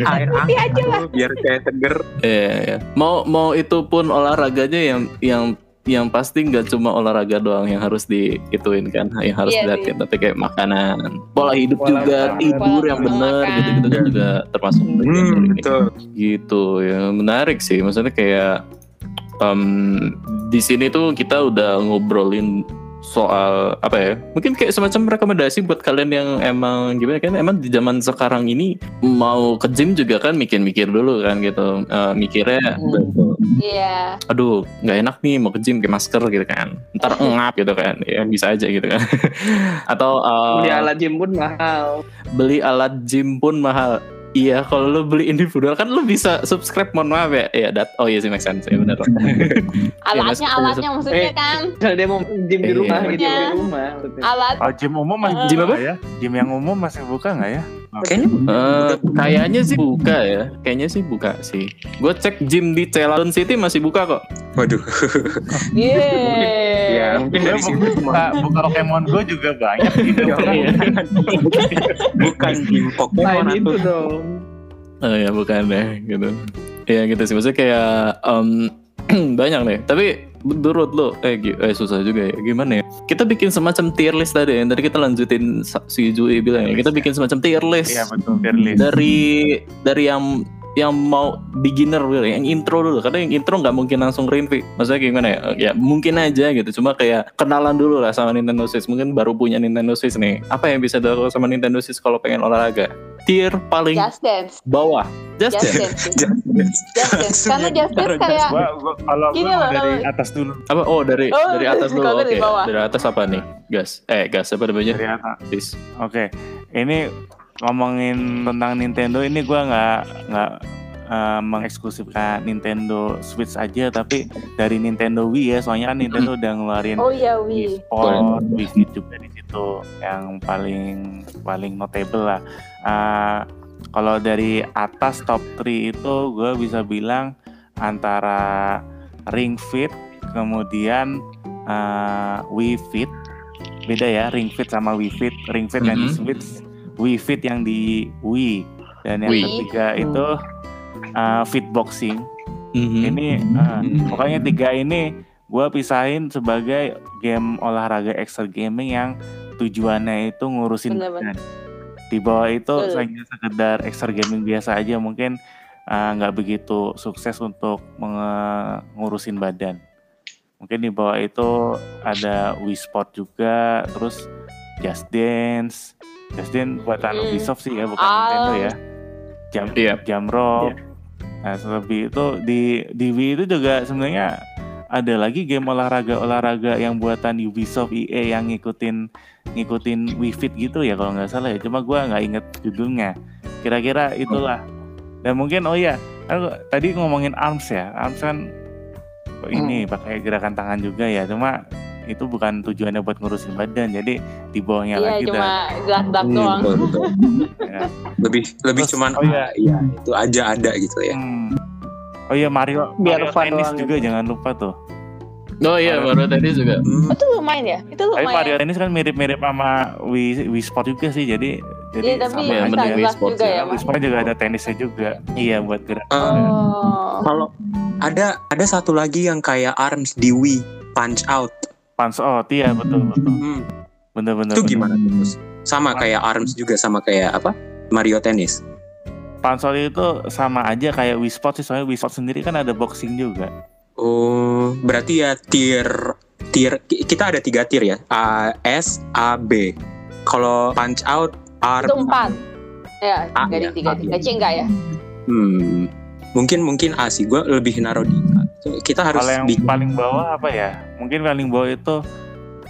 [SPEAKER 1] Air hangat tuh, biar kayak seger.
[SPEAKER 3] Iya, iya. Mau mau itu pun olahraganya yang yang yang pasti nggak cuma olahraga doang yang harus diituin kan, yang harus
[SPEAKER 5] Iya
[SPEAKER 3] dilihatin, tapi kayak makanan, pola hidup
[SPEAKER 2] Pola
[SPEAKER 3] juga,
[SPEAKER 2] makan.
[SPEAKER 3] tidur yang
[SPEAKER 5] Pola
[SPEAKER 3] benar
[SPEAKER 5] makan.
[SPEAKER 3] gitu-gitu kan juga termasuk
[SPEAKER 1] Hmm, betul.
[SPEAKER 3] Gitu ya, menarik sih. Maksudnya kayak em, di sini tuh kita udah ngobrolin soal apa ya mungkin kayak semacam rekomendasi buat kalian yang emang gimana kan emang di zaman sekarang ini mau ke gym juga kan mikir-mikir dulu kan gitu Eh, mikirnya
[SPEAKER 5] iya.
[SPEAKER 3] Aduh nggak enak nih mau ke gym pakai masker gitu kan. Ntar ngap gitu kan. Ya bisa aja gitu kan. Atau eh,
[SPEAKER 2] beli alat gym pun mahal.
[SPEAKER 3] beli alat gym pun mahal iya kalau lu beli individual kan lu bisa subscribe mohon maaf ya ya dat oh iya sih make sense ya benar
[SPEAKER 5] alatnya
[SPEAKER 3] maksudnya-
[SPEAKER 5] alatnya maksudnya
[SPEAKER 2] Eh.
[SPEAKER 5] kan
[SPEAKER 2] Misalnya dia mau gym di
[SPEAKER 3] Iya.
[SPEAKER 2] rumah gitu
[SPEAKER 5] Iya.
[SPEAKER 2] di rumah
[SPEAKER 5] alat
[SPEAKER 4] Oh, gym umum masih
[SPEAKER 5] Ah.
[SPEAKER 3] Gym
[SPEAKER 4] buka
[SPEAKER 3] apa?
[SPEAKER 4] ya? Gym yang umum masih buka nggak ya?
[SPEAKER 1] Kayaknya
[SPEAKER 3] Eh, kayaknya sih buka ya kayaknya sih buka sih gue cek gym di Ceylon City masih buka kok
[SPEAKER 1] waduh.
[SPEAKER 5] Yeay.
[SPEAKER 1] Ya, mungkin dari situ
[SPEAKER 4] buka, buka Pokemon Go juga banyak gitu.
[SPEAKER 1] bukan tim Pokemon
[SPEAKER 2] Lain itu dong
[SPEAKER 3] Oh ya bukan deh gitu. Ya gitu sih maksudnya kayak em, banyak nih. Tapi menurut lo eh, eh susah juga ya. Gimana ya? Kita bikin semacam tier list tadi yang tadi kita lanjutin si Jui bilang ya. Kita bikin semacam tier list
[SPEAKER 4] Iya betul, tier list.
[SPEAKER 3] dari dari yang yang mau beginner dulu, yang intro dulu. Karena yang intro nggak mungkin langsung rinvi maksudnya gimana ya? Ya mungkin aja gitu. Cuma kayak kenalan dulu lah sama Nintendo Switch. Mungkin baru punya Nintendo Switch nih. Apa yang bisa dilakukan sama Nintendo Switch kalau pengen olahraga? Tier paling
[SPEAKER 5] Just Dance.
[SPEAKER 3] bawah. Just,
[SPEAKER 5] Just
[SPEAKER 3] Dance.
[SPEAKER 5] Dance. Just Dance. Karena Just Dance kayak
[SPEAKER 4] Gua, gua, kalau
[SPEAKER 5] Gini loh,
[SPEAKER 4] dari
[SPEAKER 5] kalau-
[SPEAKER 4] atas dulu,
[SPEAKER 3] apa? Oh dari
[SPEAKER 5] Oh,
[SPEAKER 3] dari atas dulu. oke.
[SPEAKER 5] dari bawah.
[SPEAKER 3] dari atas apa nih? Gas. Eh gas. Apa namanya?
[SPEAKER 4] Dari atas. Oke, ini ngomongin tentang Nintendo ini gua nggak nggak eh, mengeksklusifkan Nintendo Switch aja, tapi dari Nintendo Wii ya, soalnya kan Nintendo udah ngeluarin
[SPEAKER 5] Oh iya
[SPEAKER 4] Wii
[SPEAKER 5] Wii.
[SPEAKER 4] Sport, Wii Fit juga di situ yang paling paling notable lah. Eh, kalau dari atas top 3 itu gue bisa bilang antara Ring Fit, kemudian eh, Wii Fit. Beda ya, Ring Fit sama Wii Fit. Ring Fit yang di
[SPEAKER 3] Mhm.
[SPEAKER 4] Switch, Wii Fit yang di Wii. Dan yang
[SPEAKER 3] Wii.
[SPEAKER 4] ketiga itu eh, Fitboxing.
[SPEAKER 3] Mhm.
[SPEAKER 4] Ini eh, pokoknya tiga ini gue pisahin sebagai game olahraga extra gaming yang tujuannya itu ngurusin badan. Di bawah itu
[SPEAKER 5] Betul.
[SPEAKER 4] hanya sekedar extra gaming biasa aja mungkin eh, nggak begitu sukses untuk menge- ngurusin badan. Mungkin di bawah itu ada Wii Sport juga, terus Just Dance. Just Dance buatan
[SPEAKER 5] Hmm.
[SPEAKER 4] Ubisoft sih ya, bukan
[SPEAKER 5] Ah.
[SPEAKER 4] Nintendo ya. Jam
[SPEAKER 3] Iya.
[SPEAKER 4] jam rock. Nah, lebih itu di di Wii itu juga sebenarnya ada lagi game olahraga-olahraga yang buatan Ubisoft EA yang ngikutin ngikutin Wii Fit gitu ya kalau nggak salah ya. Cuma gua nggak inget judulnya. Kira-kira itulah. Dan mungkin oh ya, tadi ngomongin arms ya. Arms kan ini pakai gerakan tangan juga ya. Cuma itu bukan tujuannya buat ngurusin badan. Jadi di bawahnya
[SPEAKER 5] Iya
[SPEAKER 4] lagi
[SPEAKER 5] cuma gerak-gerak
[SPEAKER 1] Hmm,
[SPEAKER 5] doang.
[SPEAKER 1] betul, betul.
[SPEAKER 4] Ya.
[SPEAKER 1] lebih lebih
[SPEAKER 4] Terus,
[SPEAKER 1] cuman
[SPEAKER 4] oh iya.
[SPEAKER 1] ah, iya itu aja ada gitu ya.
[SPEAKER 4] Hmm. Oh iya Mario,
[SPEAKER 2] Biar
[SPEAKER 4] Mario
[SPEAKER 2] doang
[SPEAKER 4] juga
[SPEAKER 2] gitu.
[SPEAKER 4] jangan lupa tuh.
[SPEAKER 3] oh iya baru tadi juga
[SPEAKER 1] Hmm,
[SPEAKER 5] Itu lumayan ya? Itu
[SPEAKER 4] Tapi Mario
[SPEAKER 5] lumayan.
[SPEAKER 4] Tennis kan mirip-mirip sama Wii, Wii Sport juga sih. Jadi Jadi
[SPEAKER 5] Iya, tapi
[SPEAKER 4] sama
[SPEAKER 3] Ya,
[SPEAKER 4] aja.
[SPEAKER 3] mending
[SPEAKER 5] bisa kelas
[SPEAKER 3] e-sports
[SPEAKER 5] juga
[SPEAKER 3] ya.
[SPEAKER 5] ya, Mas.
[SPEAKER 4] Wisma juga ada tenisnya juga. Iya buat gerak.
[SPEAKER 1] Eh,
[SPEAKER 5] Oh.
[SPEAKER 1] Kalau ada ada satu lagi yang kayak Arms di Wii Punch Out.
[SPEAKER 4] Punch out, iya betul betul.
[SPEAKER 1] Hmm,
[SPEAKER 4] Bener-bener.
[SPEAKER 1] itu gimana tuh? Gus? Sama kayak Arms juga sama kayak apa? Mario Tennis.
[SPEAKER 4] Punch out itu sama aja kayak Wii Sports sih, soalnya Wii Sports sendiri kan ada boxing juga.
[SPEAKER 1] Oh, berarti ya tier tier ki- kita ada tiga tier ya. A, S, A, B. Kalau Punch Out, R,
[SPEAKER 5] Itu empat. Ya,
[SPEAKER 1] Ah,
[SPEAKER 5] tiga
[SPEAKER 1] iya,
[SPEAKER 5] tiga
[SPEAKER 1] ah,
[SPEAKER 5] tiga
[SPEAKER 1] iya.
[SPEAKER 5] C enggak ya?
[SPEAKER 1] Hmm, mungkin mungkin A sih. Gue lebih naruh di A. Kita harus
[SPEAKER 4] Kalau yang
[SPEAKER 1] bikin
[SPEAKER 4] paling bawah apa ya? Mungkin paling bawah itu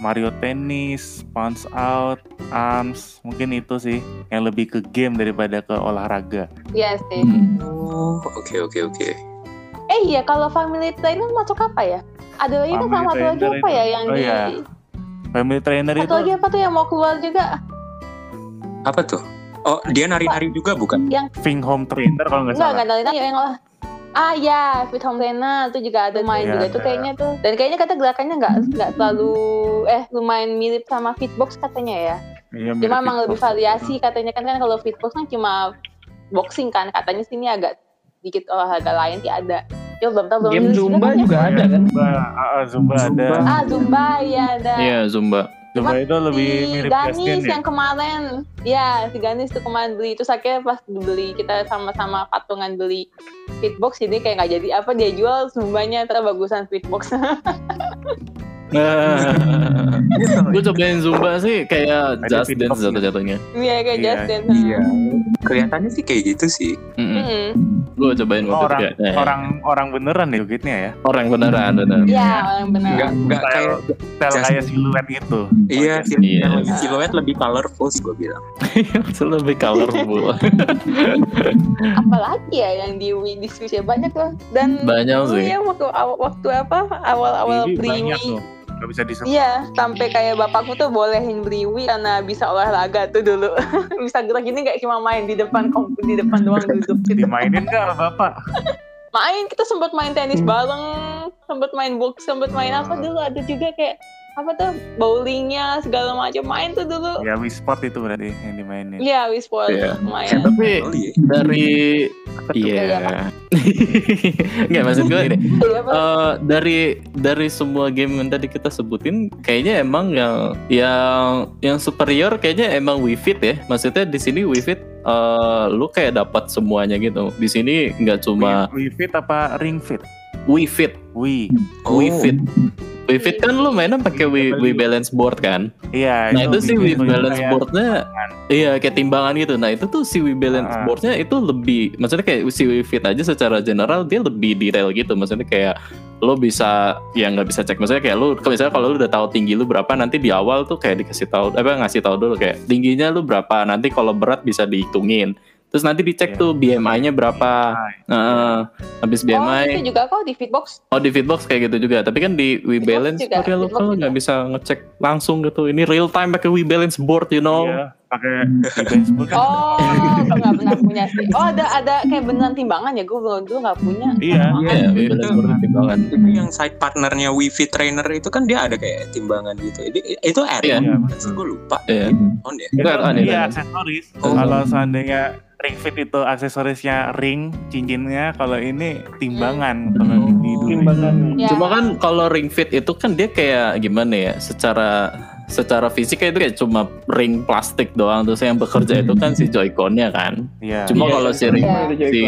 [SPEAKER 4] Mario Tennis, Punch Out, Arms, mungkin itu sih yang lebih ke game daripada ke olahraga.
[SPEAKER 5] Iya sih.
[SPEAKER 3] Hmm.
[SPEAKER 1] Oh, oke oke oke.
[SPEAKER 5] Eh iya, kalau family trainer masuk apa ya? Ada lagi kan sama satu lagi apa ya yang
[SPEAKER 4] oh
[SPEAKER 5] di
[SPEAKER 4] iya. Family trainer
[SPEAKER 5] satu
[SPEAKER 4] itu
[SPEAKER 5] lagi apa tuh yang mau keluar juga?
[SPEAKER 1] Apa tuh? Oh, dia nari-nari juga bukan?
[SPEAKER 4] Fing Home Trainer kalau nggak
[SPEAKER 5] Enggak,
[SPEAKER 4] salah.
[SPEAKER 5] enggak dari yang lah. Ah ya, Fit Home Trainer itu juga ada main
[SPEAKER 4] Iya,
[SPEAKER 5] juga tuh
[SPEAKER 4] ada.
[SPEAKER 5] kayaknya tuh. Dan kayaknya kata gerakannya nggak nggak terlalu eh lumayan mirip sama Fitbox katanya ya.
[SPEAKER 4] Iya,
[SPEAKER 5] Cuma emang
[SPEAKER 4] itu.
[SPEAKER 5] lebih variasi katanya kan kan kalau Fitbox kan cuma boxing kan katanya sini agak dikit olahraga lain sih ada. Yo belum tahu belum
[SPEAKER 2] Game Zumba
[SPEAKER 5] ya.
[SPEAKER 2] juga ada kan?
[SPEAKER 4] Zumba, ah, ah, Zumba,
[SPEAKER 1] Zumba.
[SPEAKER 4] ada.
[SPEAKER 5] Ah Zumba ya ada.
[SPEAKER 3] Iya, Zumba.
[SPEAKER 5] Cuma
[SPEAKER 4] itu lebih
[SPEAKER 5] si
[SPEAKER 4] mirip
[SPEAKER 5] Ganis
[SPEAKER 4] Justin ya.
[SPEAKER 5] yang kemarin. Ya si Ganis tuh kemarin beli. Terus akhirnya pas dibeli kita sama-sama patungan beli fitbox ini kayak nggak jadi apa dia jual zumbanya terus bagusan fitbox.
[SPEAKER 3] Gue cobain Zumba sih kayak Just Dance jatuh-jatuhnya.
[SPEAKER 5] iya kayak
[SPEAKER 4] Iya,
[SPEAKER 5] Justin
[SPEAKER 1] Iya. Kelihatannya sih kayak gitu sih.
[SPEAKER 5] Mm-mm.
[SPEAKER 3] Gue cobain waktu itu
[SPEAKER 4] orang
[SPEAKER 3] kayak eh,
[SPEAKER 4] orang orang beneran ya jogetnya ya.
[SPEAKER 3] orang beneran bener.
[SPEAKER 5] Iya orang benar
[SPEAKER 1] Enggak enggak
[SPEAKER 4] Style,
[SPEAKER 1] kayak
[SPEAKER 4] style kayak siluet gitu.
[SPEAKER 1] iya,
[SPEAKER 4] Oh,
[SPEAKER 3] Iya.
[SPEAKER 1] yang lebih siluet lebih colorful gue bilang.
[SPEAKER 3] Itu lebih colorful.
[SPEAKER 5] apalagi ya yang di Wii diskusi banyak loh dan
[SPEAKER 3] Banyak sih.
[SPEAKER 5] ya waktu waktu apa awal-awal
[SPEAKER 4] Ini
[SPEAKER 5] beli
[SPEAKER 4] banyak
[SPEAKER 5] Wii
[SPEAKER 4] tuh. Gak bisa disebut.
[SPEAKER 5] Iya, sampai kayak bapakku tuh bolehin beli Wii karena bisa olahraga tuh dulu. bisa gerak gini nggak cuma main di depan komputer di depan doang duduk gitu.
[SPEAKER 4] Dimainin nggak sama bapak?
[SPEAKER 5] Main kita sempat main tenis bareng, sempat main box, sempat main apa dulu ada juga kayak apa tuh bowlingnya segala macam main tuh dulu.
[SPEAKER 4] Ya Wii Sport itu berarti yang dimainin.
[SPEAKER 5] Iya, Wii Sport
[SPEAKER 3] Iya.
[SPEAKER 5] main.
[SPEAKER 3] Tapi
[SPEAKER 1] Kali ya.
[SPEAKER 3] dari
[SPEAKER 5] Iya,
[SPEAKER 3] iya. Nggak maksud gue ini.
[SPEAKER 5] Iya, apa?
[SPEAKER 3] Eh, dari dari semua game yang tadi kita sebutin kayaknya emang yang yang yang superior kayaknya emang Wii Fit ya maksudnya di sini Wii Fit eh, lu kayak dapat semuanya gitu di sini nggak cuma
[SPEAKER 4] Wii, Wii Fit apa Ring Fit?
[SPEAKER 3] Wii Fit
[SPEAKER 4] Wii.
[SPEAKER 1] Oh.
[SPEAKER 3] Wii Fit kan lu mainnya pakai Wii, Wii Balance Board kan?
[SPEAKER 4] Iya.
[SPEAKER 3] nah itu sih Wii
[SPEAKER 4] bikin
[SPEAKER 3] Balance
[SPEAKER 4] kayak
[SPEAKER 3] Boardnya iya kayak timbangan gitu. Nah itu tuh si Wii Balance
[SPEAKER 4] Ah.
[SPEAKER 3] Boardnya itu lebih maksudnya kayak si Wii Fit aja secara general dia lebih detail gitu. Maksudnya kayak lo bisa ya nggak bisa cek. Maksudnya kayak lu misalnya kalau lu udah tahu tinggi lu berapa nanti di awal tuh kayak dikasih tahu apa ngasih tahu dulu kayak tingginya lu berapa. Nanti kalau berat bisa dihitungin terus nanti dicek
[SPEAKER 4] Iya.
[SPEAKER 3] tuh BMI-nya berapa Nah, habis
[SPEAKER 5] Oh,
[SPEAKER 3] BMI
[SPEAKER 5] itu juga kok di Fitbox.
[SPEAKER 3] Oh di Fitbox kayak gitu juga, tapi kan di Wii
[SPEAKER 5] Fitbox
[SPEAKER 3] Balance
[SPEAKER 5] juga,
[SPEAKER 3] pakai lo kalau
[SPEAKER 5] juga.
[SPEAKER 3] nggak bisa ngecek langsung gitu. Ini real time pakai Wii Balance board, you know?
[SPEAKER 4] Iya, pakai Wii Balance Board kan.
[SPEAKER 5] Oh, nggak pernah punya sih. Oh, ada ada kayak beneran timbangan ya? Gue belum dulu nggak punya.
[SPEAKER 4] Iya.
[SPEAKER 3] Iya, Wii Balance
[SPEAKER 1] Itu-
[SPEAKER 3] board timbangan.
[SPEAKER 1] Itu yang side partnernya Wii Fit Trainer itu kan dia ada kayak timbangan gitu. Itu, itu Add
[SPEAKER 3] Iya.
[SPEAKER 1] on kan gue lupa.
[SPEAKER 3] Iya.
[SPEAKER 1] On ya.
[SPEAKER 3] Itu add-on ya,
[SPEAKER 4] Iya,
[SPEAKER 3] kan?
[SPEAKER 4] aksesoris.
[SPEAKER 1] Oh.
[SPEAKER 4] Kalau seandainya Ring Fit itu aksesorisnya ring, cincinnya, kalau ini timbangan kalau
[SPEAKER 1] Hmm.
[SPEAKER 4] di dulu.
[SPEAKER 2] Timbangan.
[SPEAKER 5] Ya.
[SPEAKER 3] Cuma kan kalau Ring Fit itu kan dia kayak gimana ya? Secara secara fisik itu kayak cuma ring plastik doang terus yang bekerja itu kan si Joy-Con-nya kan.
[SPEAKER 4] Iya.
[SPEAKER 3] Cuma
[SPEAKER 2] Iya,
[SPEAKER 3] kalau si ring
[SPEAKER 5] Iya.
[SPEAKER 2] Ada
[SPEAKER 3] si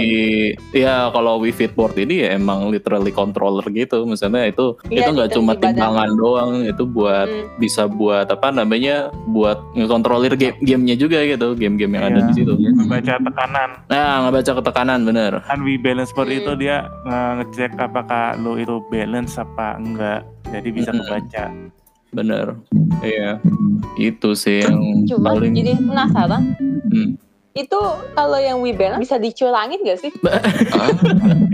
[SPEAKER 3] ya kalau Wii Fit board ini ya emang literally controller gitu. Misalnya itu
[SPEAKER 5] Iya,
[SPEAKER 3] itu nggak
[SPEAKER 5] dikasih
[SPEAKER 3] cuma timbangan doang, itu buat
[SPEAKER 5] Hmm.
[SPEAKER 3] bisa buat apa namanya buat ngekontrolir game gamenya juga gitu game-game yang ada
[SPEAKER 4] Iya.
[SPEAKER 3] di situ
[SPEAKER 4] Membaca tekanan.
[SPEAKER 3] nah ngebaca ketekanan bener
[SPEAKER 4] Kan Wii Balance Board
[SPEAKER 5] Hmm.
[SPEAKER 4] itu dia nge- ngecek apakah lo itu balance apa enggak. Jadi bisa kebaca.
[SPEAKER 3] Bener iya itu sih yang
[SPEAKER 5] Cuma
[SPEAKER 3] paling
[SPEAKER 5] jadi penasaran.
[SPEAKER 3] Hmm.
[SPEAKER 5] Itu kalau yang Balance bisa dicurangin gak sih?
[SPEAKER 1] Ah,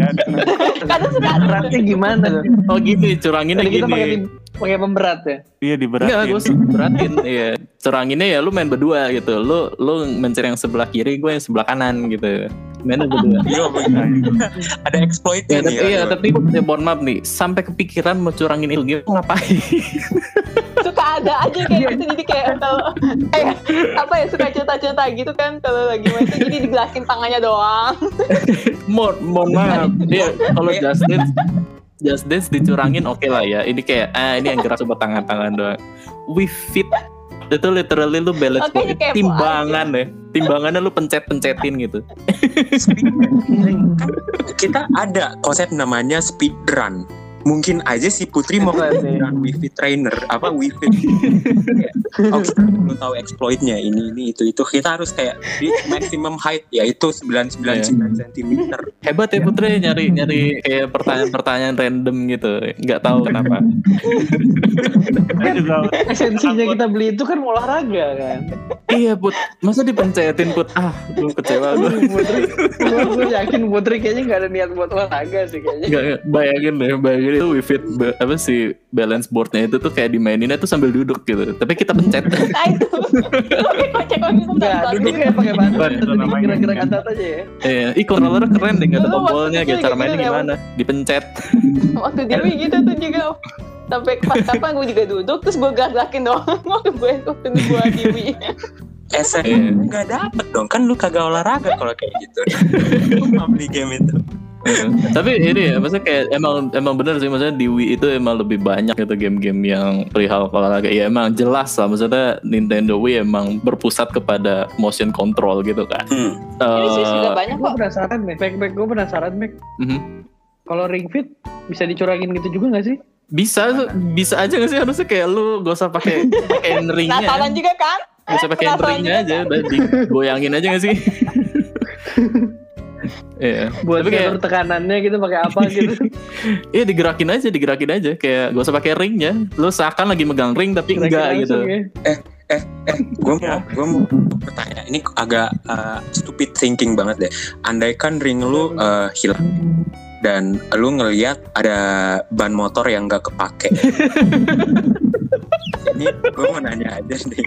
[SPEAKER 5] Kadang suka.
[SPEAKER 2] Beratnya gimana tuh?
[SPEAKER 3] oh gini curanginnya
[SPEAKER 2] Tadi kita pakai
[SPEAKER 3] gini
[SPEAKER 2] pemberat ya.
[SPEAKER 4] Iya
[SPEAKER 3] Enggak,
[SPEAKER 4] diberatin.
[SPEAKER 3] gue beratin iya curanginnya ya lu main berdua gitu lu lu mencari yang sebelah kiri gue yang sebelah kanan gitu mainnya berdua.
[SPEAKER 1] Iya, bener. ada exploitnya
[SPEAKER 3] Ya,
[SPEAKER 1] nih.
[SPEAKER 3] tapi, iya,
[SPEAKER 1] aduh.
[SPEAKER 3] tapi ya, mohon maaf nih, sampai kepikiran mau curangin game ngapain?
[SPEAKER 5] suka ada aja kayak gitu jadi kayak kalau kayak apa ya suka cerita-cerita gitu kan kalau lagi main tuh jadi digelasin tangannya doang
[SPEAKER 3] mohon, mohon maaf. Iya, kalau Just Dance Just Dance dicurangin oke lah ya. Ini kayak ah ini yang gerak cuma tangan-tangan doang. We Fit itu literally lu balance board,
[SPEAKER 5] kepo
[SPEAKER 3] timbangan ya. Timbangannya lu pencet-pencetin gitu.
[SPEAKER 1] kan kita ada konsep namanya speed run. Mungkin aja si Putri mau run Wi-Fi trainer apa Wi-Fi. oh kita perlu tahu exploitnya ini ini itu itu kita harus kayak di maximum height yaitu 999 cm.
[SPEAKER 3] Hebat ya Putri nyari nyari kayak pertanyaan-pertanyaan random gitu. Nggak tahu kenapa.
[SPEAKER 2] Esensinya kita beli itu kan olahraga kan.
[SPEAKER 3] iya Put, masa dipencetin Put? Ah, gue kecewa gue.
[SPEAKER 2] Putri, gue, yakin Putri kayaknya nggak ada niat buat olahraga sih kayaknya.
[SPEAKER 3] Nggak, bayangin deh, bayangin itu Wi-Fi ba- apa sih balance boardnya itu tuh kayak dimaininnya tuh sambil duduk gitu. Tapi kita pencet.
[SPEAKER 5] nah itu
[SPEAKER 2] Enggak, duduk kayak pakai bantuan, gerak-gerak atas aja ya.
[SPEAKER 3] Iya, ih controllernya keren deh, nggak ada
[SPEAKER 5] waktu
[SPEAKER 3] tombolnya, kayak cara
[SPEAKER 5] gitu
[SPEAKER 3] mainnya
[SPEAKER 5] kan,
[SPEAKER 3] gimana? Dipencet.
[SPEAKER 5] waktu Dewi gitu tuh juga sampai pas kapan gue juga duduk terus gue gerak-gerakin doang waktu gue waktu gue Dewi
[SPEAKER 1] Esen
[SPEAKER 3] Iya.
[SPEAKER 1] nggak dapet dong kan lu kagak olahraga kalau kayak gitu. Mau beli game itu.
[SPEAKER 3] Tapi ini ya, maksudnya kayak emang emang bener sih, maksudnya di Wii itu emang lebih banyak gitu game-game yang perihal olahraga. Ya emang jelas lah, maksudnya Nintendo Wii emang berpusat kepada motion control gitu kan.
[SPEAKER 1] Hmm.
[SPEAKER 5] ini sih juga
[SPEAKER 3] Eh,
[SPEAKER 5] banyak
[SPEAKER 2] Gue
[SPEAKER 5] kok
[SPEAKER 2] penasaran nih, back back gue penasaran back.
[SPEAKER 3] mhm.
[SPEAKER 2] Kalau Ring Fit bisa dicurangin gitu juga nggak sih?
[SPEAKER 3] bisa bisa aja gak sih harusnya kayak lu gak usah pakai pakai ringnya
[SPEAKER 5] penasaran juga kan
[SPEAKER 3] gak usah pakai ringnya aja udah digoyangin aja gak sih Iya.
[SPEAKER 2] Buat
[SPEAKER 3] Tapi kayak
[SPEAKER 2] tekanannya gitu pakai apa gitu?
[SPEAKER 3] iya digerakin aja, digerakin aja kayak gak usah pakai ringnya. Lu seakan lagi megang ring tapi
[SPEAKER 2] Kira-kira
[SPEAKER 3] enggak gitu.
[SPEAKER 2] ya.
[SPEAKER 1] gue mau gue mau bertanya ini agak uh, stupid thinking banget deh andaikan ring lu uh, hilang dan lu ngelihat ada ban motor yang gak kepake ini gue mau nanya aja deh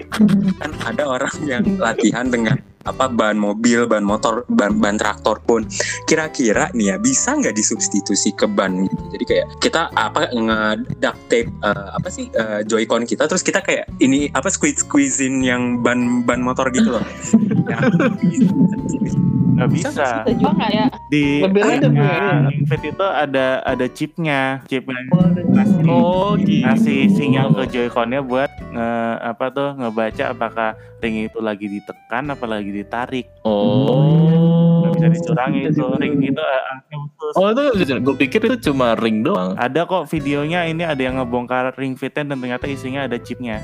[SPEAKER 1] kan ada orang yang latihan dengan apa ban mobil, ban motor, ban ban traktor pun kira-kira nih ya bisa nggak disubstitusi ke ban gitu. Jadi kayak kita apa nge duct tape eh, apa sih eh, joycon kita terus kita kayak ini apa squeeze squeezein yang ban ban motor gitu loh. Ya,
[SPEAKER 4] nggak
[SPEAKER 1] Bisa
[SPEAKER 4] bisa.
[SPEAKER 5] Juga nggak ya?
[SPEAKER 4] Di
[SPEAKER 2] Lebih random ya.
[SPEAKER 4] ringnya Ring Fit itu ada ada chipnya, chipnya ngasih
[SPEAKER 3] Oh gitu.
[SPEAKER 4] ngasih sinyal ke Joy-Connya buat nge apa tuh ngebaca apakah ring itu lagi ditekan apa lagi ditarik.
[SPEAKER 3] Oh.
[SPEAKER 4] Nggak bisa dicurangi itu ring itu eh, alatnya khusus.
[SPEAKER 3] Oh itu gue pikir itu cuma ring doang.
[SPEAKER 4] Ada kok videonya ini ada yang ngebongkar ring fitnya dan ternyata isinya ada chipnya.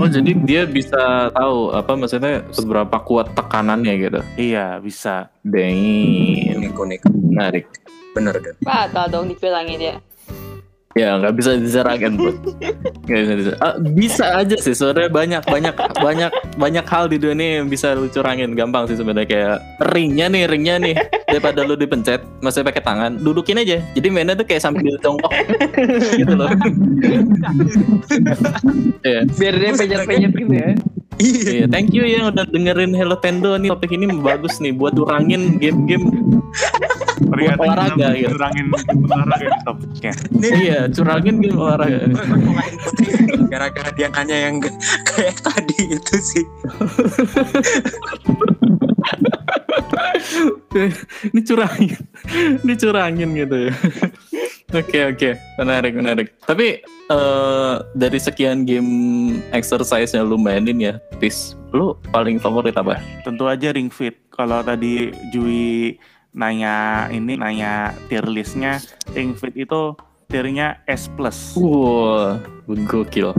[SPEAKER 3] Oh jadi dia bisa tahu apa maksudnya seberapa kuat tekanannya gitu.
[SPEAKER 4] Iya bisa.
[SPEAKER 1] Unik unik
[SPEAKER 3] Menarik.
[SPEAKER 1] bener deh.
[SPEAKER 5] Batal dong dibilangin ya.
[SPEAKER 3] Ya nggak bisa diserahkan bro. Nggak bisa diserahkan. Ah, bisa aja sih sebenarnya banyak banyak banyak banyak hal di dunia ini yang bisa lu curangin gampang sih sebenarnya kayak ringnya nih ringnya nih daripada lu dipencet masih pakai tangan dudukin aja jadi mainnya tuh kayak sambil jongkok gitu loh. Iya.
[SPEAKER 2] Biar dia penyet-penyet gitu ya.
[SPEAKER 1] Iya.
[SPEAKER 3] Iya, thank you yang udah dengerin Hello Tendo nih topik ini bagus nih buat kurangin game-game
[SPEAKER 4] Ternyata
[SPEAKER 3] olahraga, gitu.
[SPEAKER 4] curangin olahraga di topiknya.
[SPEAKER 3] iya curangin game olahraga.
[SPEAKER 1] Gara-gara dia nanya yang kayak tadi itu sih.
[SPEAKER 3] ini curangin ini curangin gitu ya oke oke menarik menarik tapi eh, dari sekian game exercise yang lu mainin ya Tis lu paling favorit apa
[SPEAKER 4] Tentu aja Ring Fit. Kalau tadi Jui nanya ini nanya tier listnya Ring Fit itu tiernya S plus.
[SPEAKER 3] wow gokil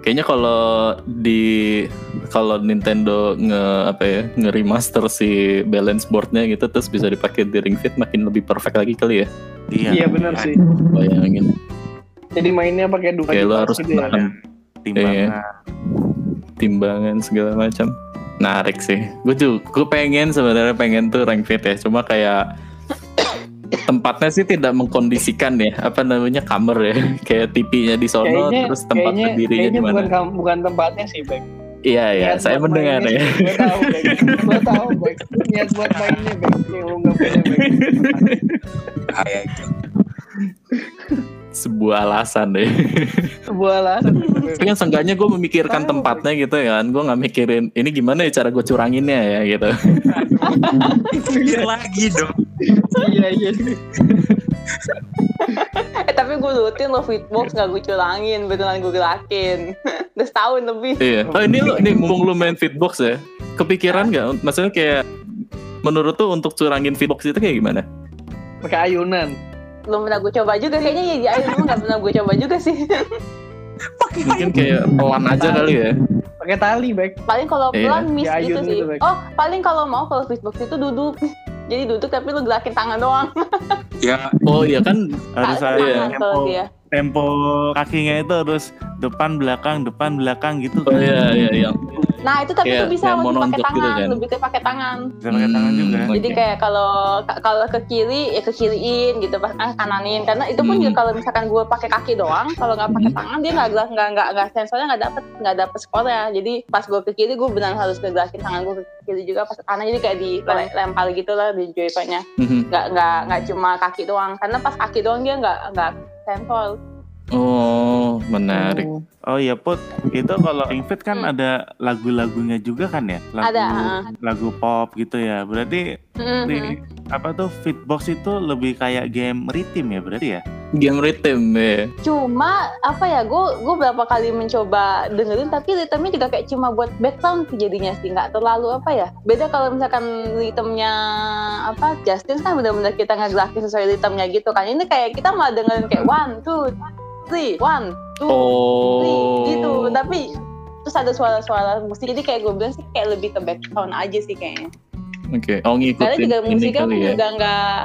[SPEAKER 3] kayaknya kalau di kalau Nintendo nge apa ya nge remaster si balance boardnya gitu terus bisa dipakai di Ring Fit makin lebih perfect lagi kali ya
[SPEAKER 2] Iya benar sih.
[SPEAKER 3] bayangin
[SPEAKER 2] Jadi mainnya pakai dua
[SPEAKER 3] kayak
[SPEAKER 2] device
[SPEAKER 3] harus
[SPEAKER 2] gitu ya.
[SPEAKER 4] Timbangan.
[SPEAKER 3] timbangan segala macam menarik sih gue tuh gue pengen sebenarnya pengen tuh rank fit ya cuma kayak tempatnya sih tidak mengkondisikan ya apa namanya kamar ya kayak TV-nya di sono
[SPEAKER 2] Kayaknya
[SPEAKER 3] terus tempat
[SPEAKER 2] kayaknya,
[SPEAKER 3] berdirinya
[SPEAKER 2] kayaknya
[SPEAKER 3] di mana
[SPEAKER 2] bukan bukan tempatnya sih, Bek.
[SPEAKER 3] Iya iya,
[SPEAKER 2] Niat
[SPEAKER 3] saya
[SPEAKER 2] buat
[SPEAKER 3] mendengar
[SPEAKER 2] mainnya,
[SPEAKER 3] ya.
[SPEAKER 2] Gue tahu. Gue tahu, Bek. Niat buat mainnya. Yang lu nggak punya.
[SPEAKER 1] Bahaya itu.
[SPEAKER 3] Sebuah alasan deh.
[SPEAKER 2] Sebuah alasan.
[SPEAKER 3] Tapi kan seenggaknya gue memikirkan
[SPEAKER 2] Tahu,
[SPEAKER 3] tempatnya gitu kan. Gue nggak mikirin ini gimana ya cara gue curanginnya ya gitu.
[SPEAKER 1] Pikir lagi dong.
[SPEAKER 2] Iya, iya.
[SPEAKER 5] Eh tapi gue rutin lo fitbox gak gue curangin, beneran gue gerakin. Udah setahun lebih.
[SPEAKER 3] Iya. Oh ini lo, ini mumpung lu main fitbox ya. Kepikiran nggak? Maksudnya kayak menurut tuh untuk curangin fitbox itu kayak gimana?
[SPEAKER 2] Pakai ayunan.
[SPEAKER 5] Belum pernah gue coba juga, kayaknya ya di air emang gak pernah gue coba juga sih.
[SPEAKER 3] Mungkin kayak pelan aja kali ya.
[SPEAKER 2] Pakai tali, Bek.
[SPEAKER 5] paling kalau
[SPEAKER 3] Iya.
[SPEAKER 5] pelan miss
[SPEAKER 2] Di
[SPEAKER 5] gitu sih.
[SPEAKER 2] gitu.
[SPEAKER 5] Oh, paling kalau mau kalau fitbox itu duduk. Jadi duduk tapi lu gerakin tangan doang.
[SPEAKER 1] Ya,
[SPEAKER 3] Oh iya kan.
[SPEAKER 4] Harus ada tempo,
[SPEAKER 5] dia.
[SPEAKER 4] tempo kakinya itu harus depan belakang depan belakang gitu.
[SPEAKER 3] Oh iya iya iya.
[SPEAKER 5] Nah itu tapi itu bisa masih pakai
[SPEAKER 3] gitu
[SPEAKER 5] tangan,
[SPEAKER 3] kan.
[SPEAKER 5] lebih ke pakai tangan.
[SPEAKER 4] Bisa pakai tangan
[SPEAKER 3] Hmm,
[SPEAKER 4] juga.
[SPEAKER 3] oke.
[SPEAKER 5] Jadi kayak kalau kalau ke kiri ya ke kiriin gitu pas ah, kananin karena itu pun
[SPEAKER 3] Hmm.
[SPEAKER 5] juga kalau misalkan gue pakai kaki doang kalau nggak pakai
[SPEAKER 3] Hmm.
[SPEAKER 5] tangan dia nggak nggak nggak nggak sensornya nggak dapet nggak dapet skornya jadi pas gue ke kiri gue benar harus ngegerakin tangan gue ke kiri juga pas ke kanan jadi kayak dilempar gitu lah di joypadnya
[SPEAKER 3] Mhm.
[SPEAKER 5] nggak nggak nggak cuma kaki doang karena pas kaki doang dia nggak nggak sensor
[SPEAKER 3] Oh menarik.
[SPEAKER 4] Oh iya Put, itu kalau Fit kan
[SPEAKER 5] Hmm.
[SPEAKER 4] ada lagu-lagunya juga kan ya? Lagu,
[SPEAKER 5] Ada.
[SPEAKER 4] Lagu pop gitu ya. Berarti
[SPEAKER 5] Mhm.
[SPEAKER 4] di apa tuh Fitbox itu lebih kayak game rhythm ya berarti ya?
[SPEAKER 3] Game rhythm ya.
[SPEAKER 5] cuma apa ya gue gue berapa kali mencoba dengerin tapi ritmenya juga kayak cuma buat background sih jadinya sih nggak terlalu apa ya beda kalau misalkan ritmenya apa Justin kan benar-benar kita ngegerakin sesuai ritmenya gitu kan ini kayak kita malah dengerin kayak one two three one two three
[SPEAKER 3] Oh.
[SPEAKER 5] gitu tapi terus ada suara-suara musik jadi kayak gue bilang sih kayak lebih ke background aja sih kayaknya
[SPEAKER 3] Oke. Oh
[SPEAKER 5] karena
[SPEAKER 3] ngikutin
[SPEAKER 5] juga
[SPEAKER 3] ini
[SPEAKER 5] musiknya pun
[SPEAKER 3] ya.
[SPEAKER 5] juga nggak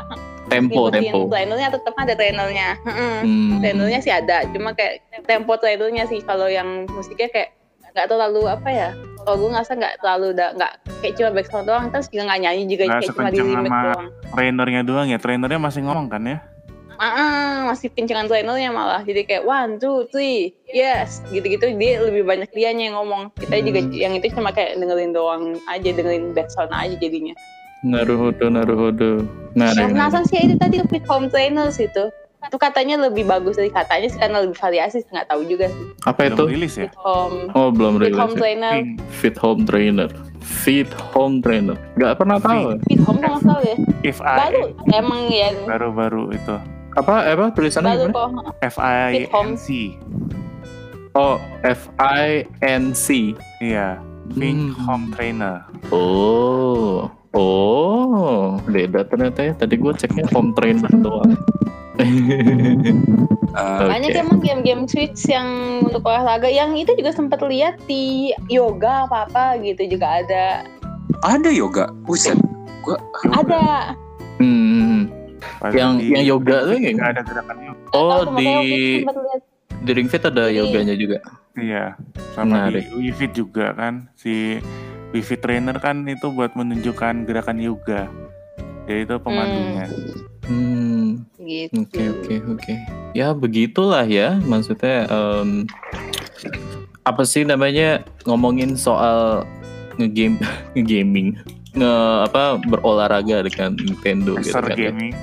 [SPEAKER 3] Tempo tempo.
[SPEAKER 5] trainernya tetap ada trainernya.
[SPEAKER 3] Hmm.
[SPEAKER 5] Trainernya sih ada, cuma kayak tempo trainernya sih kalau yang musiknya kayak nggak terlalu apa ya. Kalau gue ngerasa nggak terlalu nggak kayak cuma background doang, terus juga nggak nyanyi juga
[SPEAKER 4] Nggak
[SPEAKER 5] kayak cuma di limit doang.
[SPEAKER 4] Trainernya doang ya, trainernya masih ngomong kan ya?
[SPEAKER 5] Ah, masih pincengan trainernya malah. Jadi kayak one, two, three, yes, gitu-gitu dia lebih banyak dianya yang ngomong. Kita juga
[SPEAKER 3] Hmm.
[SPEAKER 5] yang itu cuma kayak dengerin doang aja, dengerin background aja jadinya.
[SPEAKER 3] Naruhodo Naruhodo. Nah, nah,
[SPEAKER 5] penasaran sih itu tadi fit home trainers itu. Itu katanya lebih bagus dari katanya sih karena lebih variasi nggak tahu juga sih.
[SPEAKER 3] apa itu?
[SPEAKER 4] Belum rilis ya?
[SPEAKER 5] Fit home
[SPEAKER 3] Oh belum
[SPEAKER 5] Fit
[SPEAKER 3] rilis.
[SPEAKER 5] home
[SPEAKER 3] ya.
[SPEAKER 5] trainer.
[SPEAKER 3] Fit home trainer. Fit home trainer. Gak pernah tahu.
[SPEAKER 5] Fit home kalau nggak salah ya.
[SPEAKER 4] If
[SPEAKER 5] Baru
[SPEAKER 4] I
[SPEAKER 5] emang ya
[SPEAKER 4] baru-baru itu
[SPEAKER 3] Apa apa tulisannya
[SPEAKER 5] baru
[SPEAKER 3] gimana?
[SPEAKER 5] kok.
[SPEAKER 4] F I. N C.
[SPEAKER 3] Oh F I N C.
[SPEAKER 4] Iya, Pink
[SPEAKER 3] Hmm.
[SPEAKER 4] Home Trainer.
[SPEAKER 3] Oh. Oh, beda ternyata ya. Tadi gue ceknya home trainer doang.
[SPEAKER 1] eh,
[SPEAKER 5] Banyak emang game-game Switch yang untuk olahraga yang itu juga sempat lihat di yoga apa-apa gitu juga ada.
[SPEAKER 1] ada yoga. Buset. Gua
[SPEAKER 5] Ada.
[SPEAKER 3] Hmm. Yang
[SPEAKER 4] di-
[SPEAKER 3] yang yoga tuh yang
[SPEAKER 4] nggak ada gerakan yoga.
[SPEAKER 3] Oh
[SPEAKER 5] Tahu,
[SPEAKER 3] di di Ring Fit ada
[SPEAKER 5] Jadi-
[SPEAKER 3] yoganya juga.
[SPEAKER 4] Iya, sama
[SPEAKER 3] Menarik.
[SPEAKER 4] di Wii Fit juga kan. Si Wii Fit Trainer kan itu buat menunjukkan gerakan yoga. Jadi itu pemandunya.
[SPEAKER 3] Hmm.
[SPEAKER 5] Gitu.
[SPEAKER 3] Oke oke oke. Ya begitulah ya. Maksudnya em, apa sih namanya ngomongin soal ngegame ngegaming nge apa berolahraga dengan Nintendo gitu kan. ya.
[SPEAKER 4] gaming.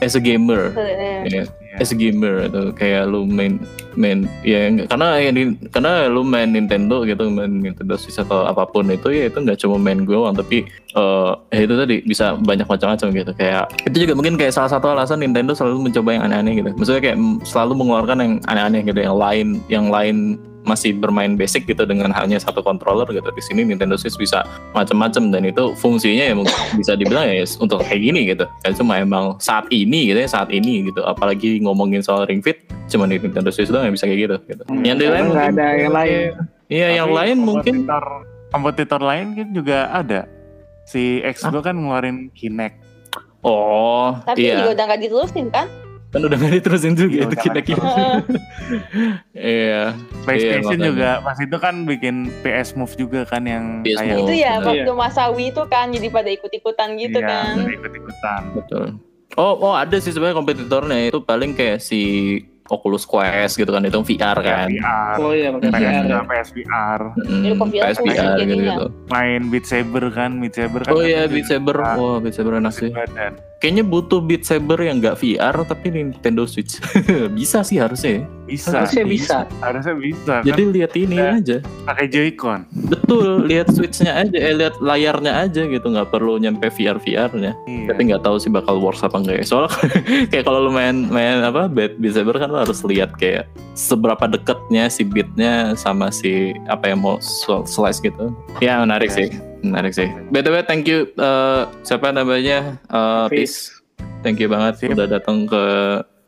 [SPEAKER 3] As a gamer.
[SPEAKER 5] Eh,
[SPEAKER 3] Ya, as a gamer atau kayak lu main main ya karena ya di- karena lu main Nintendo gitu main Nintendo Switch atau apa pun itu ya itu nggak cuma main gue tapi eh ya itu tadi bisa banyak macam-macam gitu kayak itu juga mungkin kayak salah satu alasan Nintendo selalu mencoba yang aneh-aneh gitu maksudnya kayak selalu mengeluarkan yang aneh-aneh gitu yang lain yang lain masih bermain basic gitu dengan hanya satu controller gitu di sini Nintendo Switch bisa macam-macam dan itu fungsinya ya mungkin bisa dibilang ya untuk kayak gini gitu kan cuma emang saat ini gitu ya saat ini gitu apalagi ngomongin soal Ring Fit cuma di Nintendo Switch doang yang bisa kayak gitu gitu
[SPEAKER 4] Hmm.
[SPEAKER 3] yang lain
[SPEAKER 2] nggak
[SPEAKER 3] mungkin-
[SPEAKER 2] ada yang lain.
[SPEAKER 3] iya yang
[SPEAKER 4] Tapi
[SPEAKER 3] lain mungkin
[SPEAKER 4] kompetitor, kompetitor lain kan juga ada. Si Xbox kan ngeluarin Kinect.
[SPEAKER 3] oh
[SPEAKER 5] Tapi
[SPEAKER 3] iya
[SPEAKER 5] juga udah nggak diterusin kan?
[SPEAKER 3] Kan udah nggak diterusin juga
[SPEAKER 4] Iya,
[SPEAKER 3] itu kita kita iya
[SPEAKER 4] PlayStation
[SPEAKER 3] makanya.
[SPEAKER 4] juga pas itu kan bikin PS Move juga kan yang
[SPEAKER 3] PS
[SPEAKER 4] kayak
[SPEAKER 3] Move.
[SPEAKER 5] itu ya waktu masa Wii itu kan jadi pada ikut-ikutan gitu
[SPEAKER 4] iya,
[SPEAKER 5] kan.
[SPEAKER 4] ikut ikutan
[SPEAKER 3] betul oh oh ada sih sebenarnya kompetitornya itu paling kayak si Oculus Quest gitu kan itu VR kan.
[SPEAKER 4] VR,
[SPEAKER 2] Oh iya pakai
[SPEAKER 4] PS,
[SPEAKER 2] VR. ya.
[SPEAKER 4] PSVR,
[SPEAKER 3] Mm,
[SPEAKER 5] VR
[SPEAKER 3] PSVR gitu gitu.
[SPEAKER 4] main Beat Saber kan, Beat Saber kan.
[SPEAKER 3] Oh iya Beat Saber, wah Beat Saber enak sih.
[SPEAKER 4] badan.
[SPEAKER 3] Kayaknya butuh Beat Saber yang nggak VR tapi Nintendo Switch. bisa sih harusnya. ya.
[SPEAKER 4] Bisa,
[SPEAKER 2] Harusnya bisa.
[SPEAKER 4] harusnya bisa.
[SPEAKER 3] Jadi
[SPEAKER 4] kan
[SPEAKER 3] lihat ini
[SPEAKER 4] Nah.
[SPEAKER 3] aja.
[SPEAKER 4] pakai Joy-Con.
[SPEAKER 3] Betul, lihat Switch-nya aja, eh lihat layarnya aja gitu, nggak perlu nyampe VR VR-nya.
[SPEAKER 4] Iya.
[SPEAKER 3] Tapi nggak tahu sih bakal works apa enggak ya. Soalnya kayak kalau lu main main apa Beat Beat Saber kan lu harus lihat kayak seberapa deketnya si beatnya sama si apa yang mau sl- slice gitu. Ya menarik
[SPEAKER 4] Iya.
[SPEAKER 3] sih, menarik sih. btw thank you eh, siapa namanya uh,
[SPEAKER 2] Fis.
[SPEAKER 3] Peace. Thank you banget
[SPEAKER 4] Sip.
[SPEAKER 3] udah datang ke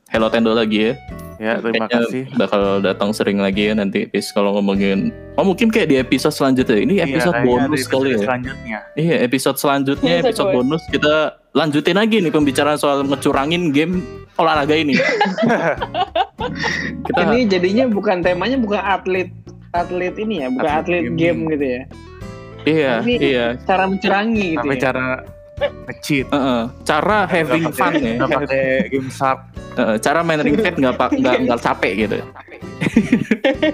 [SPEAKER 3] Hello Tendo lagi ya.
[SPEAKER 4] Ya, terima
[SPEAKER 3] Kayaknya
[SPEAKER 4] kasih.
[SPEAKER 3] bakal datang sering lagi ya nanti Peace kalau ngomongin. Oh mungkin kayak di episode selanjutnya. Ini
[SPEAKER 4] Iya,
[SPEAKER 3] episode
[SPEAKER 4] kayaknya
[SPEAKER 3] bonus
[SPEAKER 4] di
[SPEAKER 3] kali ya.
[SPEAKER 4] Selanjutnya.
[SPEAKER 3] Iya, episode selanjutnya,
[SPEAKER 5] Episode
[SPEAKER 3] episode bonus kita lanjutin lagi nih pembicaraan soal ngecurangin game olahraga ini. kita
[SPEAKER 2] Ini jadinya bukan temanya bukan atlet atlet ini ya, bukan
[SPEAKER 4] Atlet
[SPEAKER 2] atlet, game gitu ya.
[SPEAKER 3] Iya,
[SPEAKER 2] Ini
[SPEAKER 3] iya.
[SPEAKER 2] cara mencurangi gitu
[SPEAKER 4] Tapi
[SPEAKER 2] ya.
[SPEAKER 4] cara nge-cheat.
[SPEAKER 3] Heeh. cara having
[SPEAKER 4] Nggak
[SPEAKER 3] fun ya.
[SPEAKER 4] nggak pakai game shark.
[SPEAKER 3] Heeh, cara main ring fit nggak pak nggak nggak capek gitu.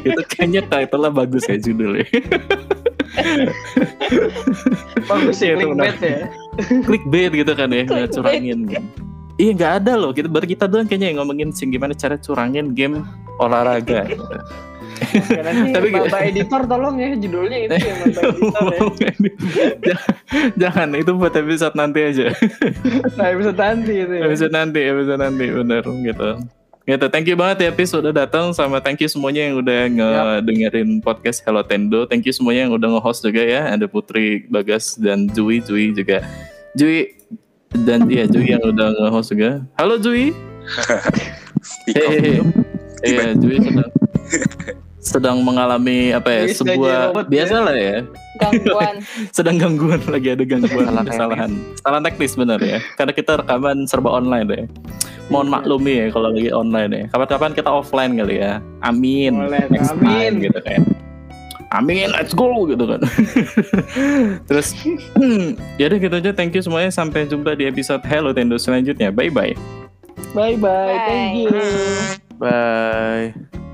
[SPEAKER 3] itu kayaknya title-nya bagus ya judulnya.
[SPEAKER 2] Bagus sih
[SPEAKER 3] itu
[SPEAKER 2] clickbait ya.
[SPEAKER 3] Clickbait gitu kan ya,
[SPEAKER 5] Clickbait.
[SPEAKER 3] ngecurangin. Iya nggak ada loh, kita baru kita doang kayaknya yang ngomongin sih gimana cara curangin game olahraga. gitu.
[SPEAKER 2] Ya, nanti
[SPEAKER 3] Tapi-
[SPEAKER 2] Bapak editor tolong ya judulnya itu ya Bapak editor ya.
[SPEAKER 3] Jangan itu buat episode nanti aja.
[SPEAKER 2] Nah, episode nanti itu ya.
[SPEAKER 3] episode nanti, episode nanti bener gitu. Gitu, thank you banget ya Pis udah datang sama thank you semuanya yang udah ngedengerin podcast Hello Tendo. Thank you semuanya yang udah nge-host juga ya. Ada Putri, Bagas dan Jui, Jui juga. Jui dan iya Jui yang udah nge-host juga. Halo Jui. Hehehe. Iya, Jui sedang sedang mengalami apa ya sebuah
[SPEAKER 2] robot ya.
[SPEAKER 3] biasa lah ya.
[SPEAKER 5] Gangguan.
[SPEAKER 3] Sedang gangguan lagi ada gangguan
[SPEAKER 4] Salah
[SPEAKER 3] kesalahan. Salah teknis benar ya. Karena kita rekaman serba online ya. Mohon
[SPEAKER 2] Iya.
[SPEAKER 3] maklumi ya kalau lagi online ya. Kapan-kapan kita offline kali ya. Amin.
[SPEAKER 2] Boleh,
[SPEAKER 3] next
[SPEAKER 2] amin.
[SPEAKER 3] time gitu kayak amin let's go gitu kan. Terus ya udah gitu aja. Thank you semuanya. Sampai jumpa di episode Hello Tendo selanjutnya. Bye bye
[SPEAKER 2] Bye bye.
[SPEAKER 5] Bye.
[SPEAKER 2] Thank you.
[SPEAKER 4] Bye.